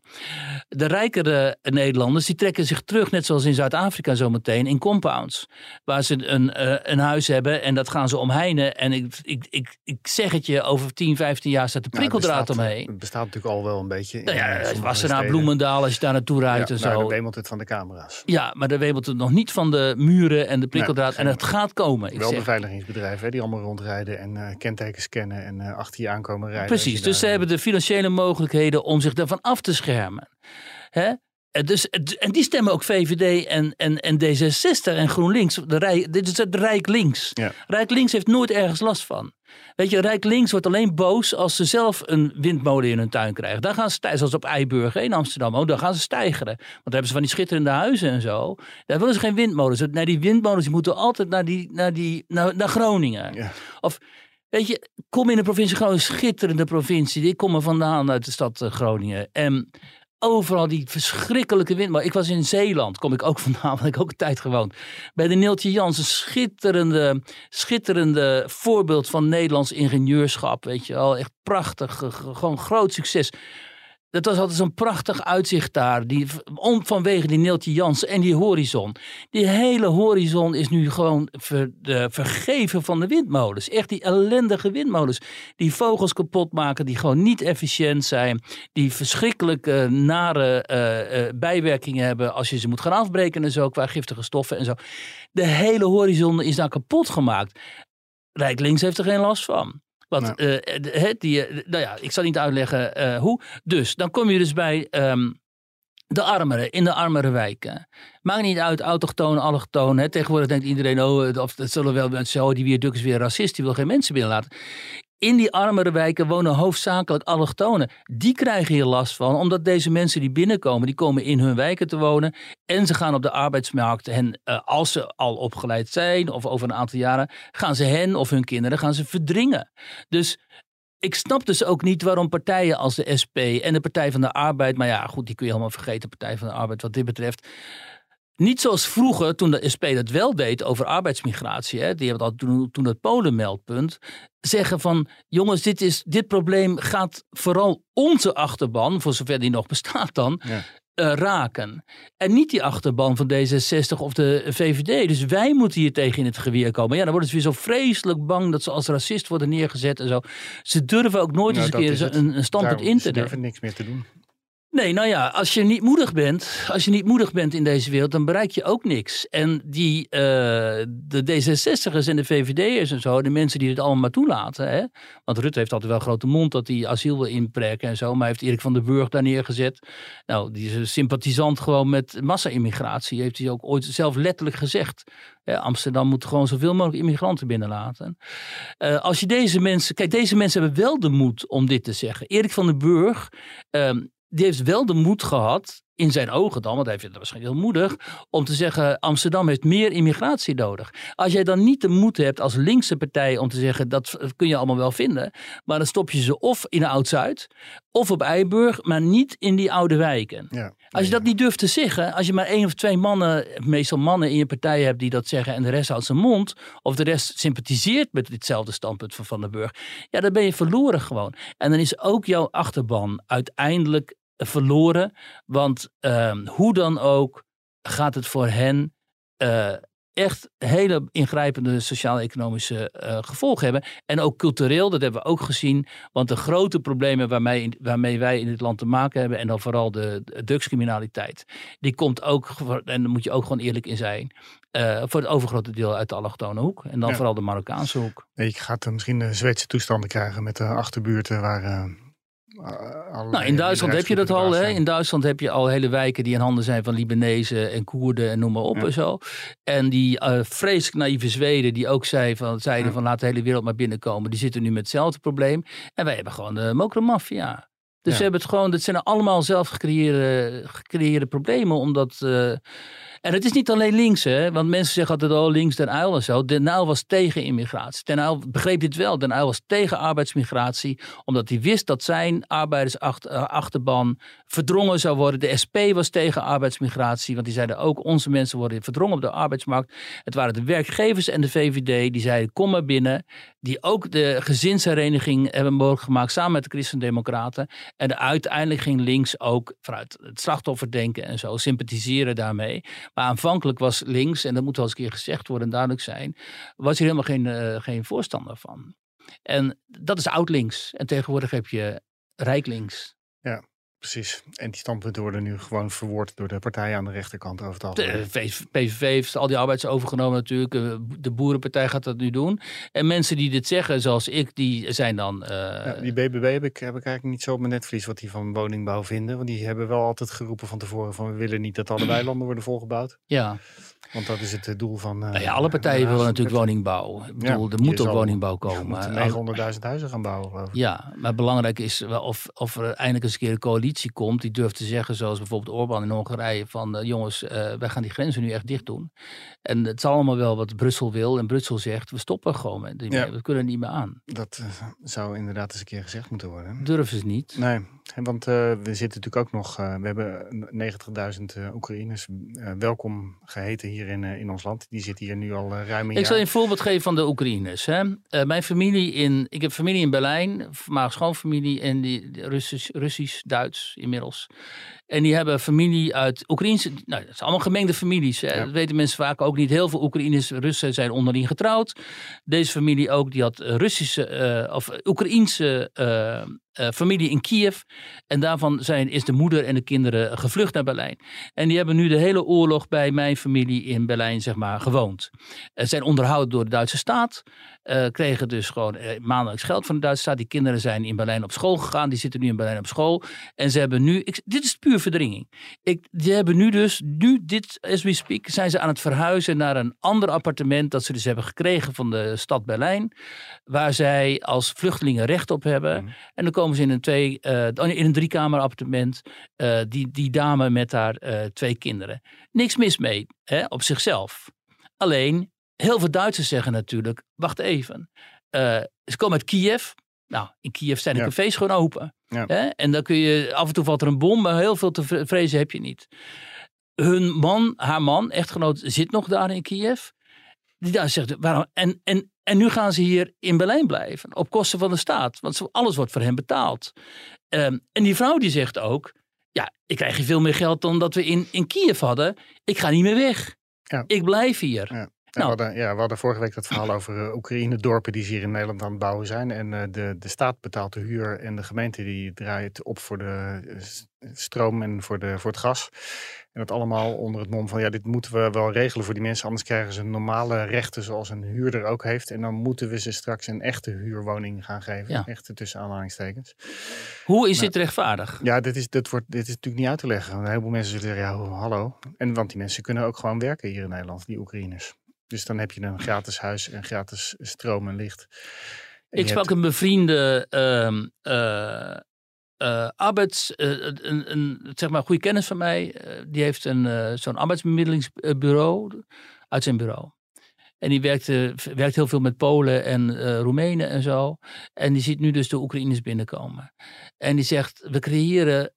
De rijkere Nederlanders die trekken zich terug, net zoals in Zuid-Afrika zometeen, in compounds. Waar ze een, eh, een huis hebben en dat gaan ze omheinen. En ik, ik, ik, ik zeg het je, over 10, 15 jaar staat de Nou, prikkeldraad bestaat- omheen. Het bestaat natuurlijk al wel een beetje. in, Nou ja, het was er naar. Bloemendaal als je daar naartoe rijdt Ja, en nou, zo. dan wemelt het van de camera's. Ja, maar dan wemelt het nog niet van de muren en de prikkeldraad. en het gaat komen. Ik wel zeg. beveiligingsbedrijven hè, die allemaal rondrijden en eh, kentekens scannen en eh, achter je aankomen rijden. Precies, dus ze hebben de financiële mogelijkheden om zich daarvan af te schermen. Hè? En Dus, en die stemmen ook VVD en, en, en D66 en GroenLinks. De rij, dit is het Rijk Links. Ja. Rijk Links heeft nooit ergens last van. Weet je, Rijk Links wordt alleen boos als ze zelf een windmolen in hun tuin krijgen. Dan gaan ze zoals op Eiburg in Amsterdam. Oh, dan gaan ze stijgeren. Want dan hebben ze van die schitterende huizen en zo. Daar willen ze geen windmolens. Nee, die windmolens die moeten altijd naar, die, naar, die, naar, naar Groningen. Ja. Of Weet je, kom in de provincie Groningen, schitterende provincie. Ik kom er vandaan uit de stad eh, Groningen. En overal die verschrikkelijke wind. Maar ik was in Zeeland, kom ik ook vandaan, want ik ook een tijd gewoond. Bij de Neeltje Jans, een schitterende, schitterende voorbeeld van Nederlands ingenieurschap. Weet je wel, echt prachtig, gewoon groot succes. Dat was altijd zo'n prachtig uitzicht daar. Die, om, vanwege die Neeltje Jans en die horizon. Die hele horizon is nu gewoon ver, vergeven van de windmolens. Echt die ellendige windmolens. Die vogels kapot maken, die gewoon niet efficiënt zijn. Die verschrikkelijke nare eh, eh, bijwerkingen hebben als je ze moet gaan afbreken en zo. Qua giftige stoffen en zo. De hele horizon is daar kapot gemaakt. Rijk Links heeft er geen last van. Want eh, die, eh, nou ja, ik zal niet uitleggen eh, hoe. Dus dan kom je dus bij ehm, de armeren, in de armere wijken. Maakt niet uit, autochtoon, allochtoon. Hè. Tegenwoordig denkt iedereen, oh, of het zullen wel mensen, oh, die Wierduk is weer racist, die wil geen mensen binnenlaten. In die armere wijken wonen hoofdzakelijk allochtonen. Die krijgen hier last van, omdat deze mensen die binnenkomen, die komen in hun wijken te wonen. En ze gaan op de arbeidsmarkt. En eh, als ze al opgeleid zijn, of over een aantal jaren, gaan ze hen of hun kinderen gaan ze verdringen. Dus ik snap dus ook niet waarom partijen als de SP en de Partij van de Arbeid, maar ja, goed, die kun je helemaal vergeten, Partij van de Arbeid, wat dit betreft. Niet zoals vroeger, toen de SP dat wel deed over arbeidsmigratie, hè, die hebben dat toen, toen het Polenmeldpunt, zeggen van, jongens, dit, is, dit probleem gaat vooral onze achterban, voor zover die nog bestaat dan, Ja. eh, raken. En niet die achterban van D66 of de VVD. Dus wij moeten hier tegen in het geweer komen. Ja, dan worden ze weer zo vreselijk bang dat ze als racist worden neergezet en zo. Ze durven ook nooit Nou, eens een keer een, een standpunt Daarom, in ze te nemen. durven niks meer te doen. Nee, nou ja, als je niet moedig bent, als je niet moedig bent in deze wereld, dan bereik je ook niks. En die, eh, de D66'ers en de VVD'ers en zo, de mensen die het allemaal maar toelaten. Hè? Want Rutte heeft altijd wel grote mond dat hij asiel wil inperken en zo. Maar heeft Erik van den Burg daar neergezet. Nou, die is een sympathisant gewoon met massa-immigratie. Heeft hij ook ooit zelf letterlijk gezegd. Amsterdam moet gewoon zoveel mogelijk immigranten binnenlaten. Eh, als je deze mensen. Kijk, deze mensen hebben wel de moed om dit te zeggen. Erik van den Burg. ehm, die heeft wel de moed gehad, in zijn ogen dan, want hij vindt het waarschijnlijk heel moedig, om te zeggen: Amsterdam heeft meer immigratie nodig. Als jij dan niet de moed hebt als linkse partij om te zeggen: dat kun je allemaal wel vinden, maar dan stop je ze of in Oud-Zuid of op Eiburg, maar niet in die oude wijken. Ja. Als je dat niet durft te zeggen, als je maar één of twee mannen, meestal mannen in je partij hebt die dat zeggen en de rest houdt zijn mond, of de rest sympathiseert met ditzelfde standpunt van Van den Burg, ja, dan ben je verloren gewoon. En dan is ook jouw achterban uiteindelijk verloren, want ehm, hoe dan ook gaat het voor hen eh, echt hele ingrijpende sociaal-economische eh, gevolgen hebben. En ook cultureel, dat hebben we ook gezien. Want de grote problemen waarmee, waarmee wij in dit land te maken hebben, en dan vooral de, de drugscriminaliteit, die komt ook, en daar moet je ook gewoon eerlijk in zijn, eh, voor het overgrote deel uit de allochtone hoek. En dan Ja. vooral de Marokkaanse hoek. Je gaat eh, misschien de Zweedse toestanden krijgen met de achterbuurten waar... eh, Nou, in Duitsland heb je dat al. Hè? In Duitsland heb je al hele wijken die in handen zijn van Libanezen en Koerden en noem maar op Ja. en zo. En die eh, vreselijk naïeve Zweden die ook zei van, zeiden Ja. van laat de hele wereld maar binnenkomen. Die zitten nu met hetzelfde probleem. En wij hebben gewoon de mokromafia. Dus Ja. we hebben het gewoon, dat zijn allemaal zelf gecreëerde, gecreëerde problemen. Omdat, eh, en het is niet alleen links, hè? want mensen zeggen altijd, oh links Den Uyl en zo. Den Uyl was tegen immigratie. Den Uyl begreep dit wel. Den Uyl was tegen arbeidsmigratie, omdat hij wist dat zijn arbeidersachterban verdrongen zou worden. De SP was tegen arbeidsmigratie, want die zeiden ook, onze mensen worden verdrongen op de arbeidsmarkt. Het waren de werkgevers en de VVD die zeiden, kom maar binnen. Die ook de gezinshereniging hebben mogelijk gemaakt, samen met de Christen-Democraten. En uiteindelijk ging links ook vanuit het slachtofferdenken en zo sympathiseren daarmee. Maar aanvankelijk was links, en dat moet wel eens een keer gezegd worden en duidelijk zijn, was hier helemaal geen, eh, geen voorstander van. En dat is oud links. En tegenwoordig heb je rijk links. Precies. En die standpunten worden nu gewoon verwoord door de partijen aan de rechterkant over het De algemeen. VV PVV heeft al die arbeids overgenomen natuurlijk. Eh, De Boerenpartij gaat dat nu doen. En mensen die dit zeggen, zoals ik, die zijn dan... eh, Ja, die BBB heb ik, heb ik eigenlijk niet zo op mijn netvlies wat die van woningbouw vinden. Want die hebben wel altijd geroepen van tevoren van we willen niet dat alle weilanden worden volgebouwd. ja. Want dat is het eh, doel van... eh, Nou ja, alle partijen willen natuurlijk woningbouw. Ik bedoel, Ja, er moet ook woningbouw komen. moeten Maar- 900.000 huizen gaan bouwen geloof ik. Ja, maar belangrijk is wel of, of er eindelijk eens een keer een coalitie komt die durft te zeggen, zoals bijvoorbeeld Orbán in Hongarije, van eh, jongens, eh, wij gaan die grenzen nu echt dicht doen. En het is allemaal wel wat Brussel wil. En Brussel zegt, we stoppen gewoon met die, Ja. we kunnen er niet meer aan. Dat eh, zou inderdaad eens een keer gezegd moeten worden. Durven ze niet. Nee, want eh, we zitten natuurlijk ook nog, eh, we hebben 90.000 eh, Oekraïners welkom geheten hier in, in ons land. Die zitten hier nu al ruim een Ik zal je jaar. een voorbeeld geven van de Oekraïners. Hè. Mijn familie in, ik heb familie in Berlijn, maar schoonfamilie en die Russisch, Russisch, Duits inmiddels. En die hebben familie uit Oekraïnse, nou, dat zijn allemaal gemengde families. Ja. Dat weten mensen vaak ook niet. Heel veel Oekraïners, Russen zijn onderling getrouwd. Deze familie ook, die had Russische eh, of Oekraïense eh, eh, familie in Kiev. En daarvan zijn, is de moeder en de kinderen gevlucht naar Berlijn. En die hebben nu de hele oorlog bij mijn familie in Berlijn, zeg maar, gewoond. Eh, zijn onderhouden door de Duitse staat. Eh, kregen dus gewoon eh, maandelijks geld van de Duitse staat. Die kinderen zijn in Berlijn op school gegaan. Die zitten nu in Berlijn op school. En ze hebben nu, ik, dit is puur verdringing. Ik, die hebben nu dus, nu dit, as we speak, zijn ze aan het verhuizen naar een ander appartement. Dat ze dus hebben gekregen van de stad Berlijn. Waar zij als vluchtelingen recht op hebben. Mhm. En dan komen ze in een, twee, eh, in een driekamer appartement. die, die dame met haar twee kinderen. Niks mis mee, hè, op zichzelf. Alleen, heel veel Duitsers zeggen natuurlijk, wacht even. Eh, ze komen uit Kiev. Nou, in Kiev zijn de Ja. cafés gewoon open. Ja. Hè? En dan kun je, af en toe valt er een bom, maar heel veel te vre- vrezen heb je niet. Hun man, haar man, echtgenoot, zit nog daar in Kiev. Die daar zegt, waarom? En, en, en nu gaan ze hier in Berlijn blijven, op kosten van de staat. Want alles wordt voor hen betaald. Ehm, en die vrouw die zegt ook, ja, ik krijg hier veel meer geld dan dat we in, in Kiev hadden. Ik ga niet meer weg. Ja. Ik blijf hier. Nou. we, hadden, ja, we hadden vorige week dat verhaal over uh, Oekraïne-dorpen die ze hier in Nederland aan het bouwen zijn. En uh, de, de staat betaalt de huur en de gemeente die draait op voor de uh, stroom en voor, de, voor het gas. En dat allemaal onder het mom van ja, dit moeten we wel regelen voor die mensen. Anders krijgen ze normale rechten zoals een huurder ook heeft. En dan moeten we ze straks een echte huurwoning gaan geven. Ja. Echte tussen aanhalingstekens. Hoe is dit rechtvaardig? Ja, dit is, dit, wordt, dit is natuurlijk niet uit te leggen. Een heleboel mensen zullen zeggen, ja, hallo. En want die mensen kunnen ook gewoon werken hier in Nederland, die Oekraïners. Dus dan heb je een gratis huis en gratis stroom en licht. En Ik sprak hebt- een bevriende eh, arbeids, eh, een, een, zeg maar, goede kennis van mij. die heeft een, zo'n arbeidsbemiddelingsbureau uit zijn bureau. En die werkte, werkt heel veel met Polen en eh, Roemenen en zo. En die ziet nu dus de Oekraïners binnenkomen. En die zegt, we creëren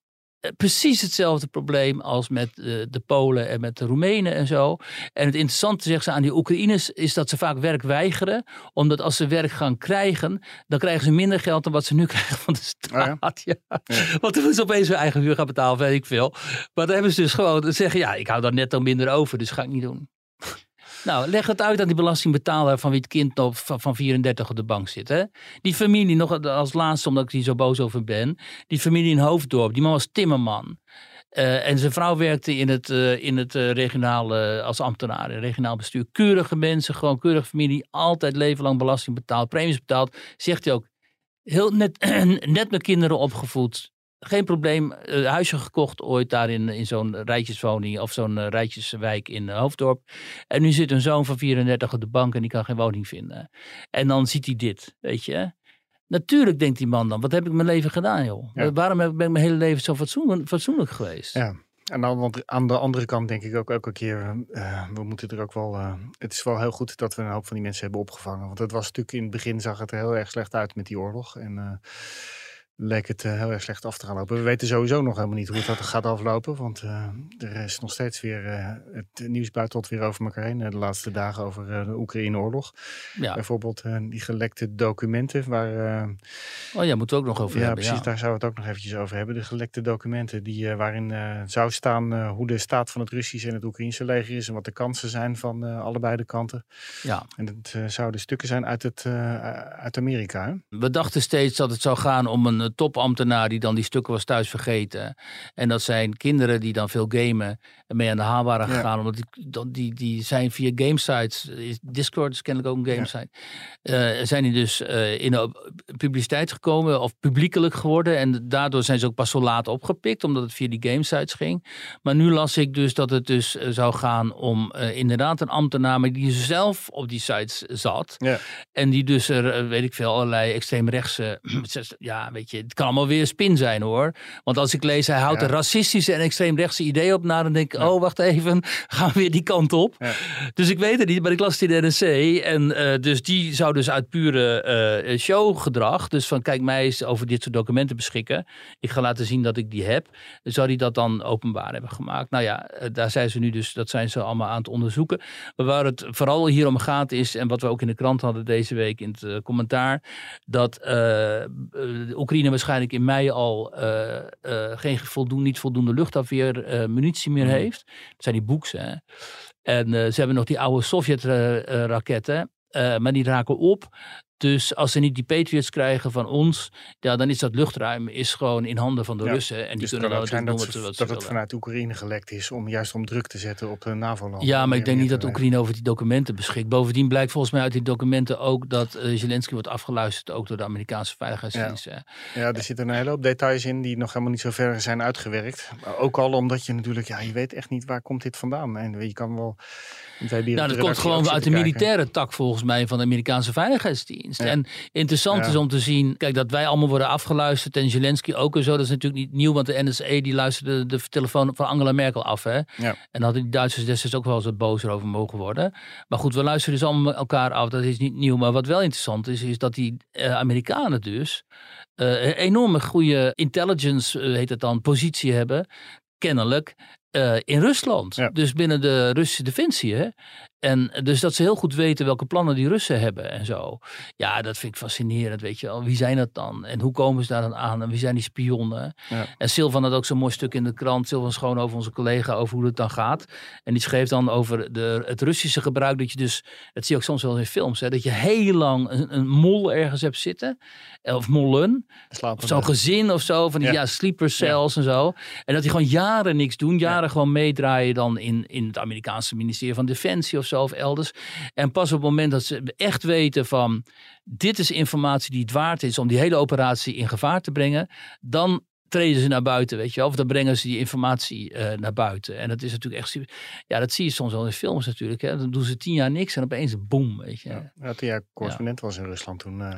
precies hetzelfde probleem als met eh, de Polen en met de Roemenen en zo. En het interessante, zegt ze aan die Oekraïners, is dat ze vaak werk weigeren. Omdat als ze werk gaan krijgen, dan krijgen ze minder geld dan wat ze nu krijgen van de staat. ja. Want dan moeten ze opeens hun eigen huur gaan betalen, weet ik veel. Maar dan hebben ze dus gewoon zeggen, ja, ik hou daar netto minder over, dus ga ik niet doen. Nou, leg het uit aan die belastingbetaler van wie het kind nog van van 34 op de bank zit. Hè? Die familie, nog als laatste, omdat ik hier zo boos over ben. Die familie in Hoofddorp, die man was timmerman. Eh, en zijn vrouw werkte in het, eh, in het eh, regionale, als ambtenaar, in regionaal bestuur. Keurige mensen, gewoon keurige familie. Altijd leven lang belasting betaald, premies betaald. Zegt hij ook, heel net, net met kinderen opgevoed. Geen probleem, eh, huisje gekocht ooit daar in, in zo'n rijtjeswoning of zo'n eh, rijtjeswijk in eh, Hoofddorp. En nu zit een zoon van 34 op de bank en die kan geen woning vinden. En dan ziet hij dit, weet je. Natuurlijk denkt die man dan, wat heb ik mijn leven gedaan joh? Ja. Waarom heb- ben ik mijn hele leven zo fatsoenlijk, fatsoenlijk geweest? Ja. En dan, want aan de andere kant denk ik ook elke keer, we moeten er ook wel, het is wel heel goed dat we een hoop van die mensen hebben opgevangen. Want het was natuurlijk in het begin zag het er heel erg slecht uit met die oorlog. En leek het eh, heel erg slecht af te gaan lopen. We weten sowieso nog helemaal niet hoe het dat gaat aflopen. Want eh, er is nog steeds weer, eh, het nieuws buitelt weer over elkaar heen. de laatste dagen over de Oekraïne-oorlog. Ja. Bijvoorbeeld die gelekte documenten waar... Oh ja, moeten we ook nog over ja, hebben. precies. ja. Daar zouden we het ook nog eventjes over hebben. De gelekte documenten die, waarin zou staan hoe de staat van het Russische en het Oekraïnse leger is en wat de kansen zijn van allebei de kanten. Ja. En het zouden stukken zijn uit, het, uit Amerika. Hè? We dachten steeds dat het zou gaan om een topambtenaar die dan die stukken was thuis vergeten. En dat zijn kinderen die dan veel gamen en mee aan de haal waren Ja. gegaan. Omdat die, die, die zijn via gamesites, is- Discord is kennelijk ook een gamesite, eh, zijn die dus eh, in de publiciteit gekomen of publiekelijk geworden. En daardoor zijn ze ook pas zo laat opgepikt, omdat het via die gamesites ging. Maar nu las ik dus dat het dus eh, zou gaan om inderdaad een ambtenaar, maar die zelf op die sites zat. Ja. En die dus er, weet ik veel, allerlei extreemrechtse, ja, weet je, het kan allemaal weer spin zijn hoor. Want als ik lees, hij houdt Ja. een racistische en extreemrechtse idee op na, dan denk ik, oh wacht even, gaan we weer die kant op. Ja. Dus ik weet het niet, maar ik las het in de NRC. En eh, dus die zou dus uit pure eh, showgedrag, dus van kijk mij eens over dit soort documenten beschikken. Ik ga laten zien dat ik die heb. Zou die dat dan openbaar hebben gemaakt? Nou ja, eh, daar zijn ze nu dus, dat zijn ze allemaal aan het onderzoeken. Maar waar het vooral hier om gaat is, en wat we ook in de krant hadden deze week in het commentaar, dat eh, de Oekraïne waarschijnlijk in mei al eh, eh, geen voldoende, niet voldoende luchtafweer eh, munitie meer Mhm. heeft. Dat zijn die boeks, hè. En ze hebben nog die oude Sovjet-raketten, maar die raken op. Dus als ze niet die Patriots krijgen van ons, ja, dan is dat luchtruim is gewoon in handen van de Ja, Russen. En die dus kunnen ook zijn doen dat, wat ze- ze, wat ze dat het vanuit Oekraïne gelekt is om juist om druk te zetten op de NAVO-landen. Ja, maar ik denk niet dat. Oekraïne over die documenten beschikt. Bovendien blijkt volgens mij uit die documenten ook dat eh, Zelensky wordt afgeluisterd, ook door de Amerikaanse veiligheidsdienst. Ja, er zitten een hele hoop details in die nog helemaal niet zo ver zijn uitgewerkt. Maar ook al omdat je natuurlijk, ja, je weet echt niet waar komt dit vandaan. En je kan wel... Nou, dat komt gewoon uit de militaire tak volgens mij van de Amerikaanse veiligheidsdienst. Ja. En interessant Ja. is om te zien, kijk, dat wij allemaal worden afgeluisterd en Zelensky ook en zo, dat is natuurlijk niet nieuw, want de NSA die luisterde de telefoon van Angela Merkel af. Hè? Ja. En daar hadden die Duitsers destijds ook wel eens wat boos over mogen worden. Maar goed, we luisteren dus allemaal elkaar af, dat is niet nieuw. Maar wat wel interessant is, is dat die eh, Amerikanen dus eh, een enorme goede intelligence, eh, heet het dan, positie hebben, kennelijk. in Rusland. Ja. Dus binnen de Russische defensie. Hè? En dus dat ze heel goed weten welke plannen die Russen hebben en zo. Ja, dat vind ik fascinerend, weet je wel. Wie zijn dat dan? En hoe komen ze daar dan aan? En wie zijn die spionnen? Ja. En Silvan had ook zo'n mooi stuk in de krant. Silvan Schoon over onze collega, over hoe het dan gaat. En die schreef dan over de, het Russische gebruik. Dat je dus, dat zie je ook soms wel in films. Hè, dat je heel lang een, een mol ergens hebt zitten. Of mollen. Zo'n gezin of zo, van die ja. Ja. sleeper cells en zo. En dat die gewoon jaren niks doen, jaren gewoon meedraaien dan in, in het Amerikaanse ministerie van Defensie of zo of elders. En pas op het moment dat ze echt weten van dit is informatie die het waard is om die hele operatie in gevaar te brengen, dan treden ze naar buiten, weet je wel. Of dan brengen ze die informatie eh, naar buiten. En dat is natuurlijk echt... Ja, dat zie je soms wel in films natuurlijk. Hè. Dan doen ze tien jaar niks en opeens boem, weet je. Ja. Ja, toen jij correspondent was in Rusland, toen... eh,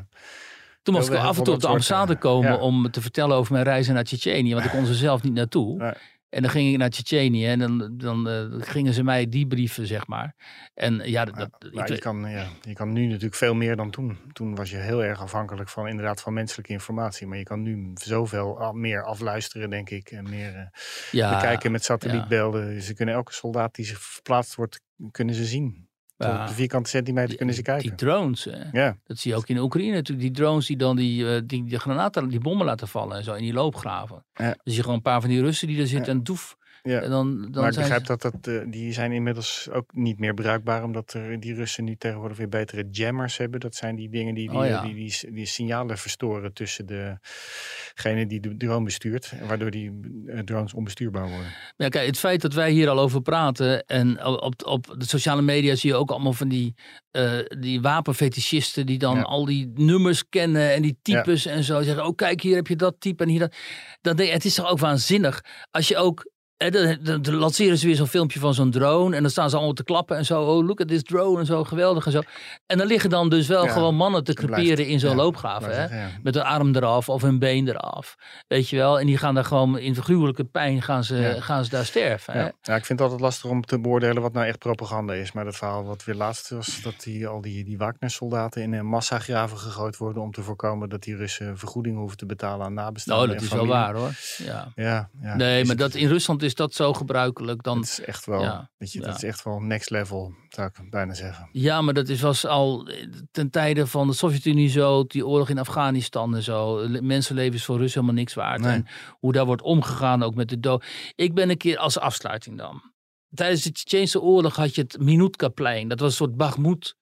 Toen moest ik af en toe op de dat ambassade eh, komen ja. om te vertellen over mijn reizen naar Tsjetsjenië. Want ik kon ze zelf niet naartoe. Nee. En dan ging ik naar Tsjetsjenië en dan, dan eh, gingen ze mij die brieven, zeg maar. En ja, dat, maar ik- je, kan, ja, je kan nu natuurlijk veel meer dan toen. Toen was je heel erg afhankelijk van inderdaad van menselijke informatie. Maar je kan nu zoveel meer afluisteren, denk ik. En meer ja, bekijken met satellietbeelden. Ze kunnen elke soldaat die zich verplaatst wordt, kunnen ze zien. Ja, op de vierkante centimeter kunnen ze die kijken. drones, hè. ja, dat zie je ook in Oekraïne natuurlijk. Die drones die dan die, eh, die, die granaten, die bommen laten vallen en zo in die loopgraven. Ja. Dus je gewoon een paar van die Russen die er zitten en doef. Ja. En dan, dan maar ik zijn begrijp ze- dat, dat eh, die zijn inmiddels ook niet meer bruikbaar. Omdat er, die Russen nu tegenwoordig weer betere jammers hebben. Dat zijn die dingen die die, Oh ja. die, die, die signalen verstoren tussen degene die de drone bestuurt. Waardoor die eh, drones onbestuurbaar worden. Ja, kijk, het feit dat wij hier al over praten en op, op de sociale media zie je ook allemaal van die, eh die wapenfetischisten die dan Ja. al die nummers kennen en die types en zo zeggen, oh kijk, hier heb je dat type en hier dat. Dan denk je, het is toch ook waanzinnig als je ook dan, dan, dan lanceren ze weer zo'n filmpje van zo'n drone. En dan staan ze allemaal te klappen en zo. Oh, look at this drone en zo. Geweldig en zo. En dan liggen dan dus wel Ja, gewoon mannen te creperen in zo'n ja, loopgraven. Hè? ja. Met een arm eraf of een been eraf. Weet je wel. En die gaan daar gewoon in gruwelijke pijn gaan ze, gaan ze daar sterven. Hè? Ja. ik vind het altijd lastig om te beoordelen wat nou echt propaganda is. Maar dat verhaal wat weer laatst was, dat die, al die, die Wagner-soldaten in een massagraven gegooid worden om te voorkomen dat die Russen vergoeding hoeven te betalen aan nabestaanden. Nou, dat is wel waar hoor. Ja. Ja. Nee, maar dat, in Rusland is dat zo gebruikelijk. Dan, Het is echt wel, Ja, weet je, ja. dat is echt wel next level, zou ik bijna zeggen. ja, maar dat is, was al ten tijde van de Sovjet-Unie zo. Die oorlog in Afghanistan en zo. Le- Mensenlevens is voor Russen helemaal niks waard. Nee. En hoe daar wordt omgegaan ook met de dood. Ik ben een keer als afsluiting dan. Tijdens de Tsjetsjeense oorlog had je het Minutkaplein. Dat was een soort Bakhmut.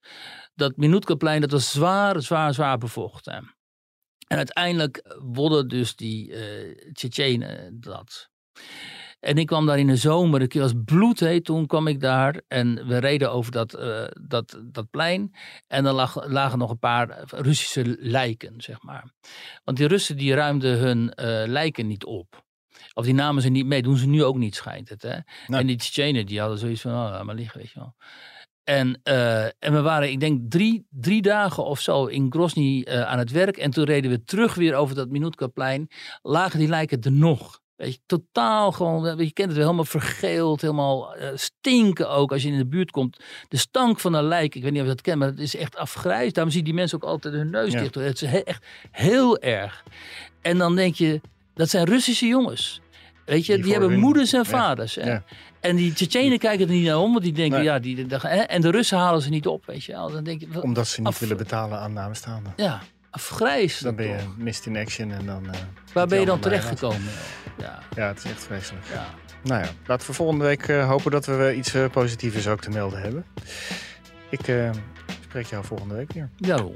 Dat Minutkaplein, dat was zwaar, zwaar, zwaar bevochten. En uiteindelijk wonnen dus die eh Tsjetsjenen dat. En ik kwam daar in de zomer, als bloedheet, toen kwam ik daar. En we reden over dat, eh, dat, dat plein. En er lag, lagen nog een paar Russische lijken, zeg maar. Want die Russen die ruimden hun eh, lijken niet op. Of die namen ze niet mee, doen ze nu ook niet, schijnt het. Hè? Nee. En die Tsjetsjenen, die hadden zoiets van, oh, laat maar liggen, weet je wel. En, eh, en we waren, ik denk, drie, drie dagen of zo in Grozny aan het werk. En toen reden we terug weer over dat Minutkaplein. Lagen die lijken er nog. Weet je, totaal gewoon, weet je, kent het wel, helemaal vergeeld, helemaal eh, stinken ook als je in de buurt komt. De stank van een lijk, ik weet niet of je dat kent, maar het is echt afgrijs. Daarom zie je die mensen ook altijd hun neus Ja. dicht. Het is he- echt heel erg. En dan denk je, dat zijn Russische jongens. Weet je, Die hebben hun- moeders en vaders. Ja. En die Tsjetsjenen kijken er niet naar om, want die denken, Nee. ja, die, hè? en de Russen halen ze niet op, weet je. Dan denk je, Omdat ze niet Af- willen betalen aan nabestaanden. ja, Dan afgrijselijk ben je toch. missed in action en dan... eh, Waar ben je dan terechtgekomen? Ja, Ja, het is echt vreselijk. ja. Nou ja, laten we volgende week eh, hopen dat we iets eh, positiefs ook te melden hebben. Ik spreek jou volgende week weer. Daarom.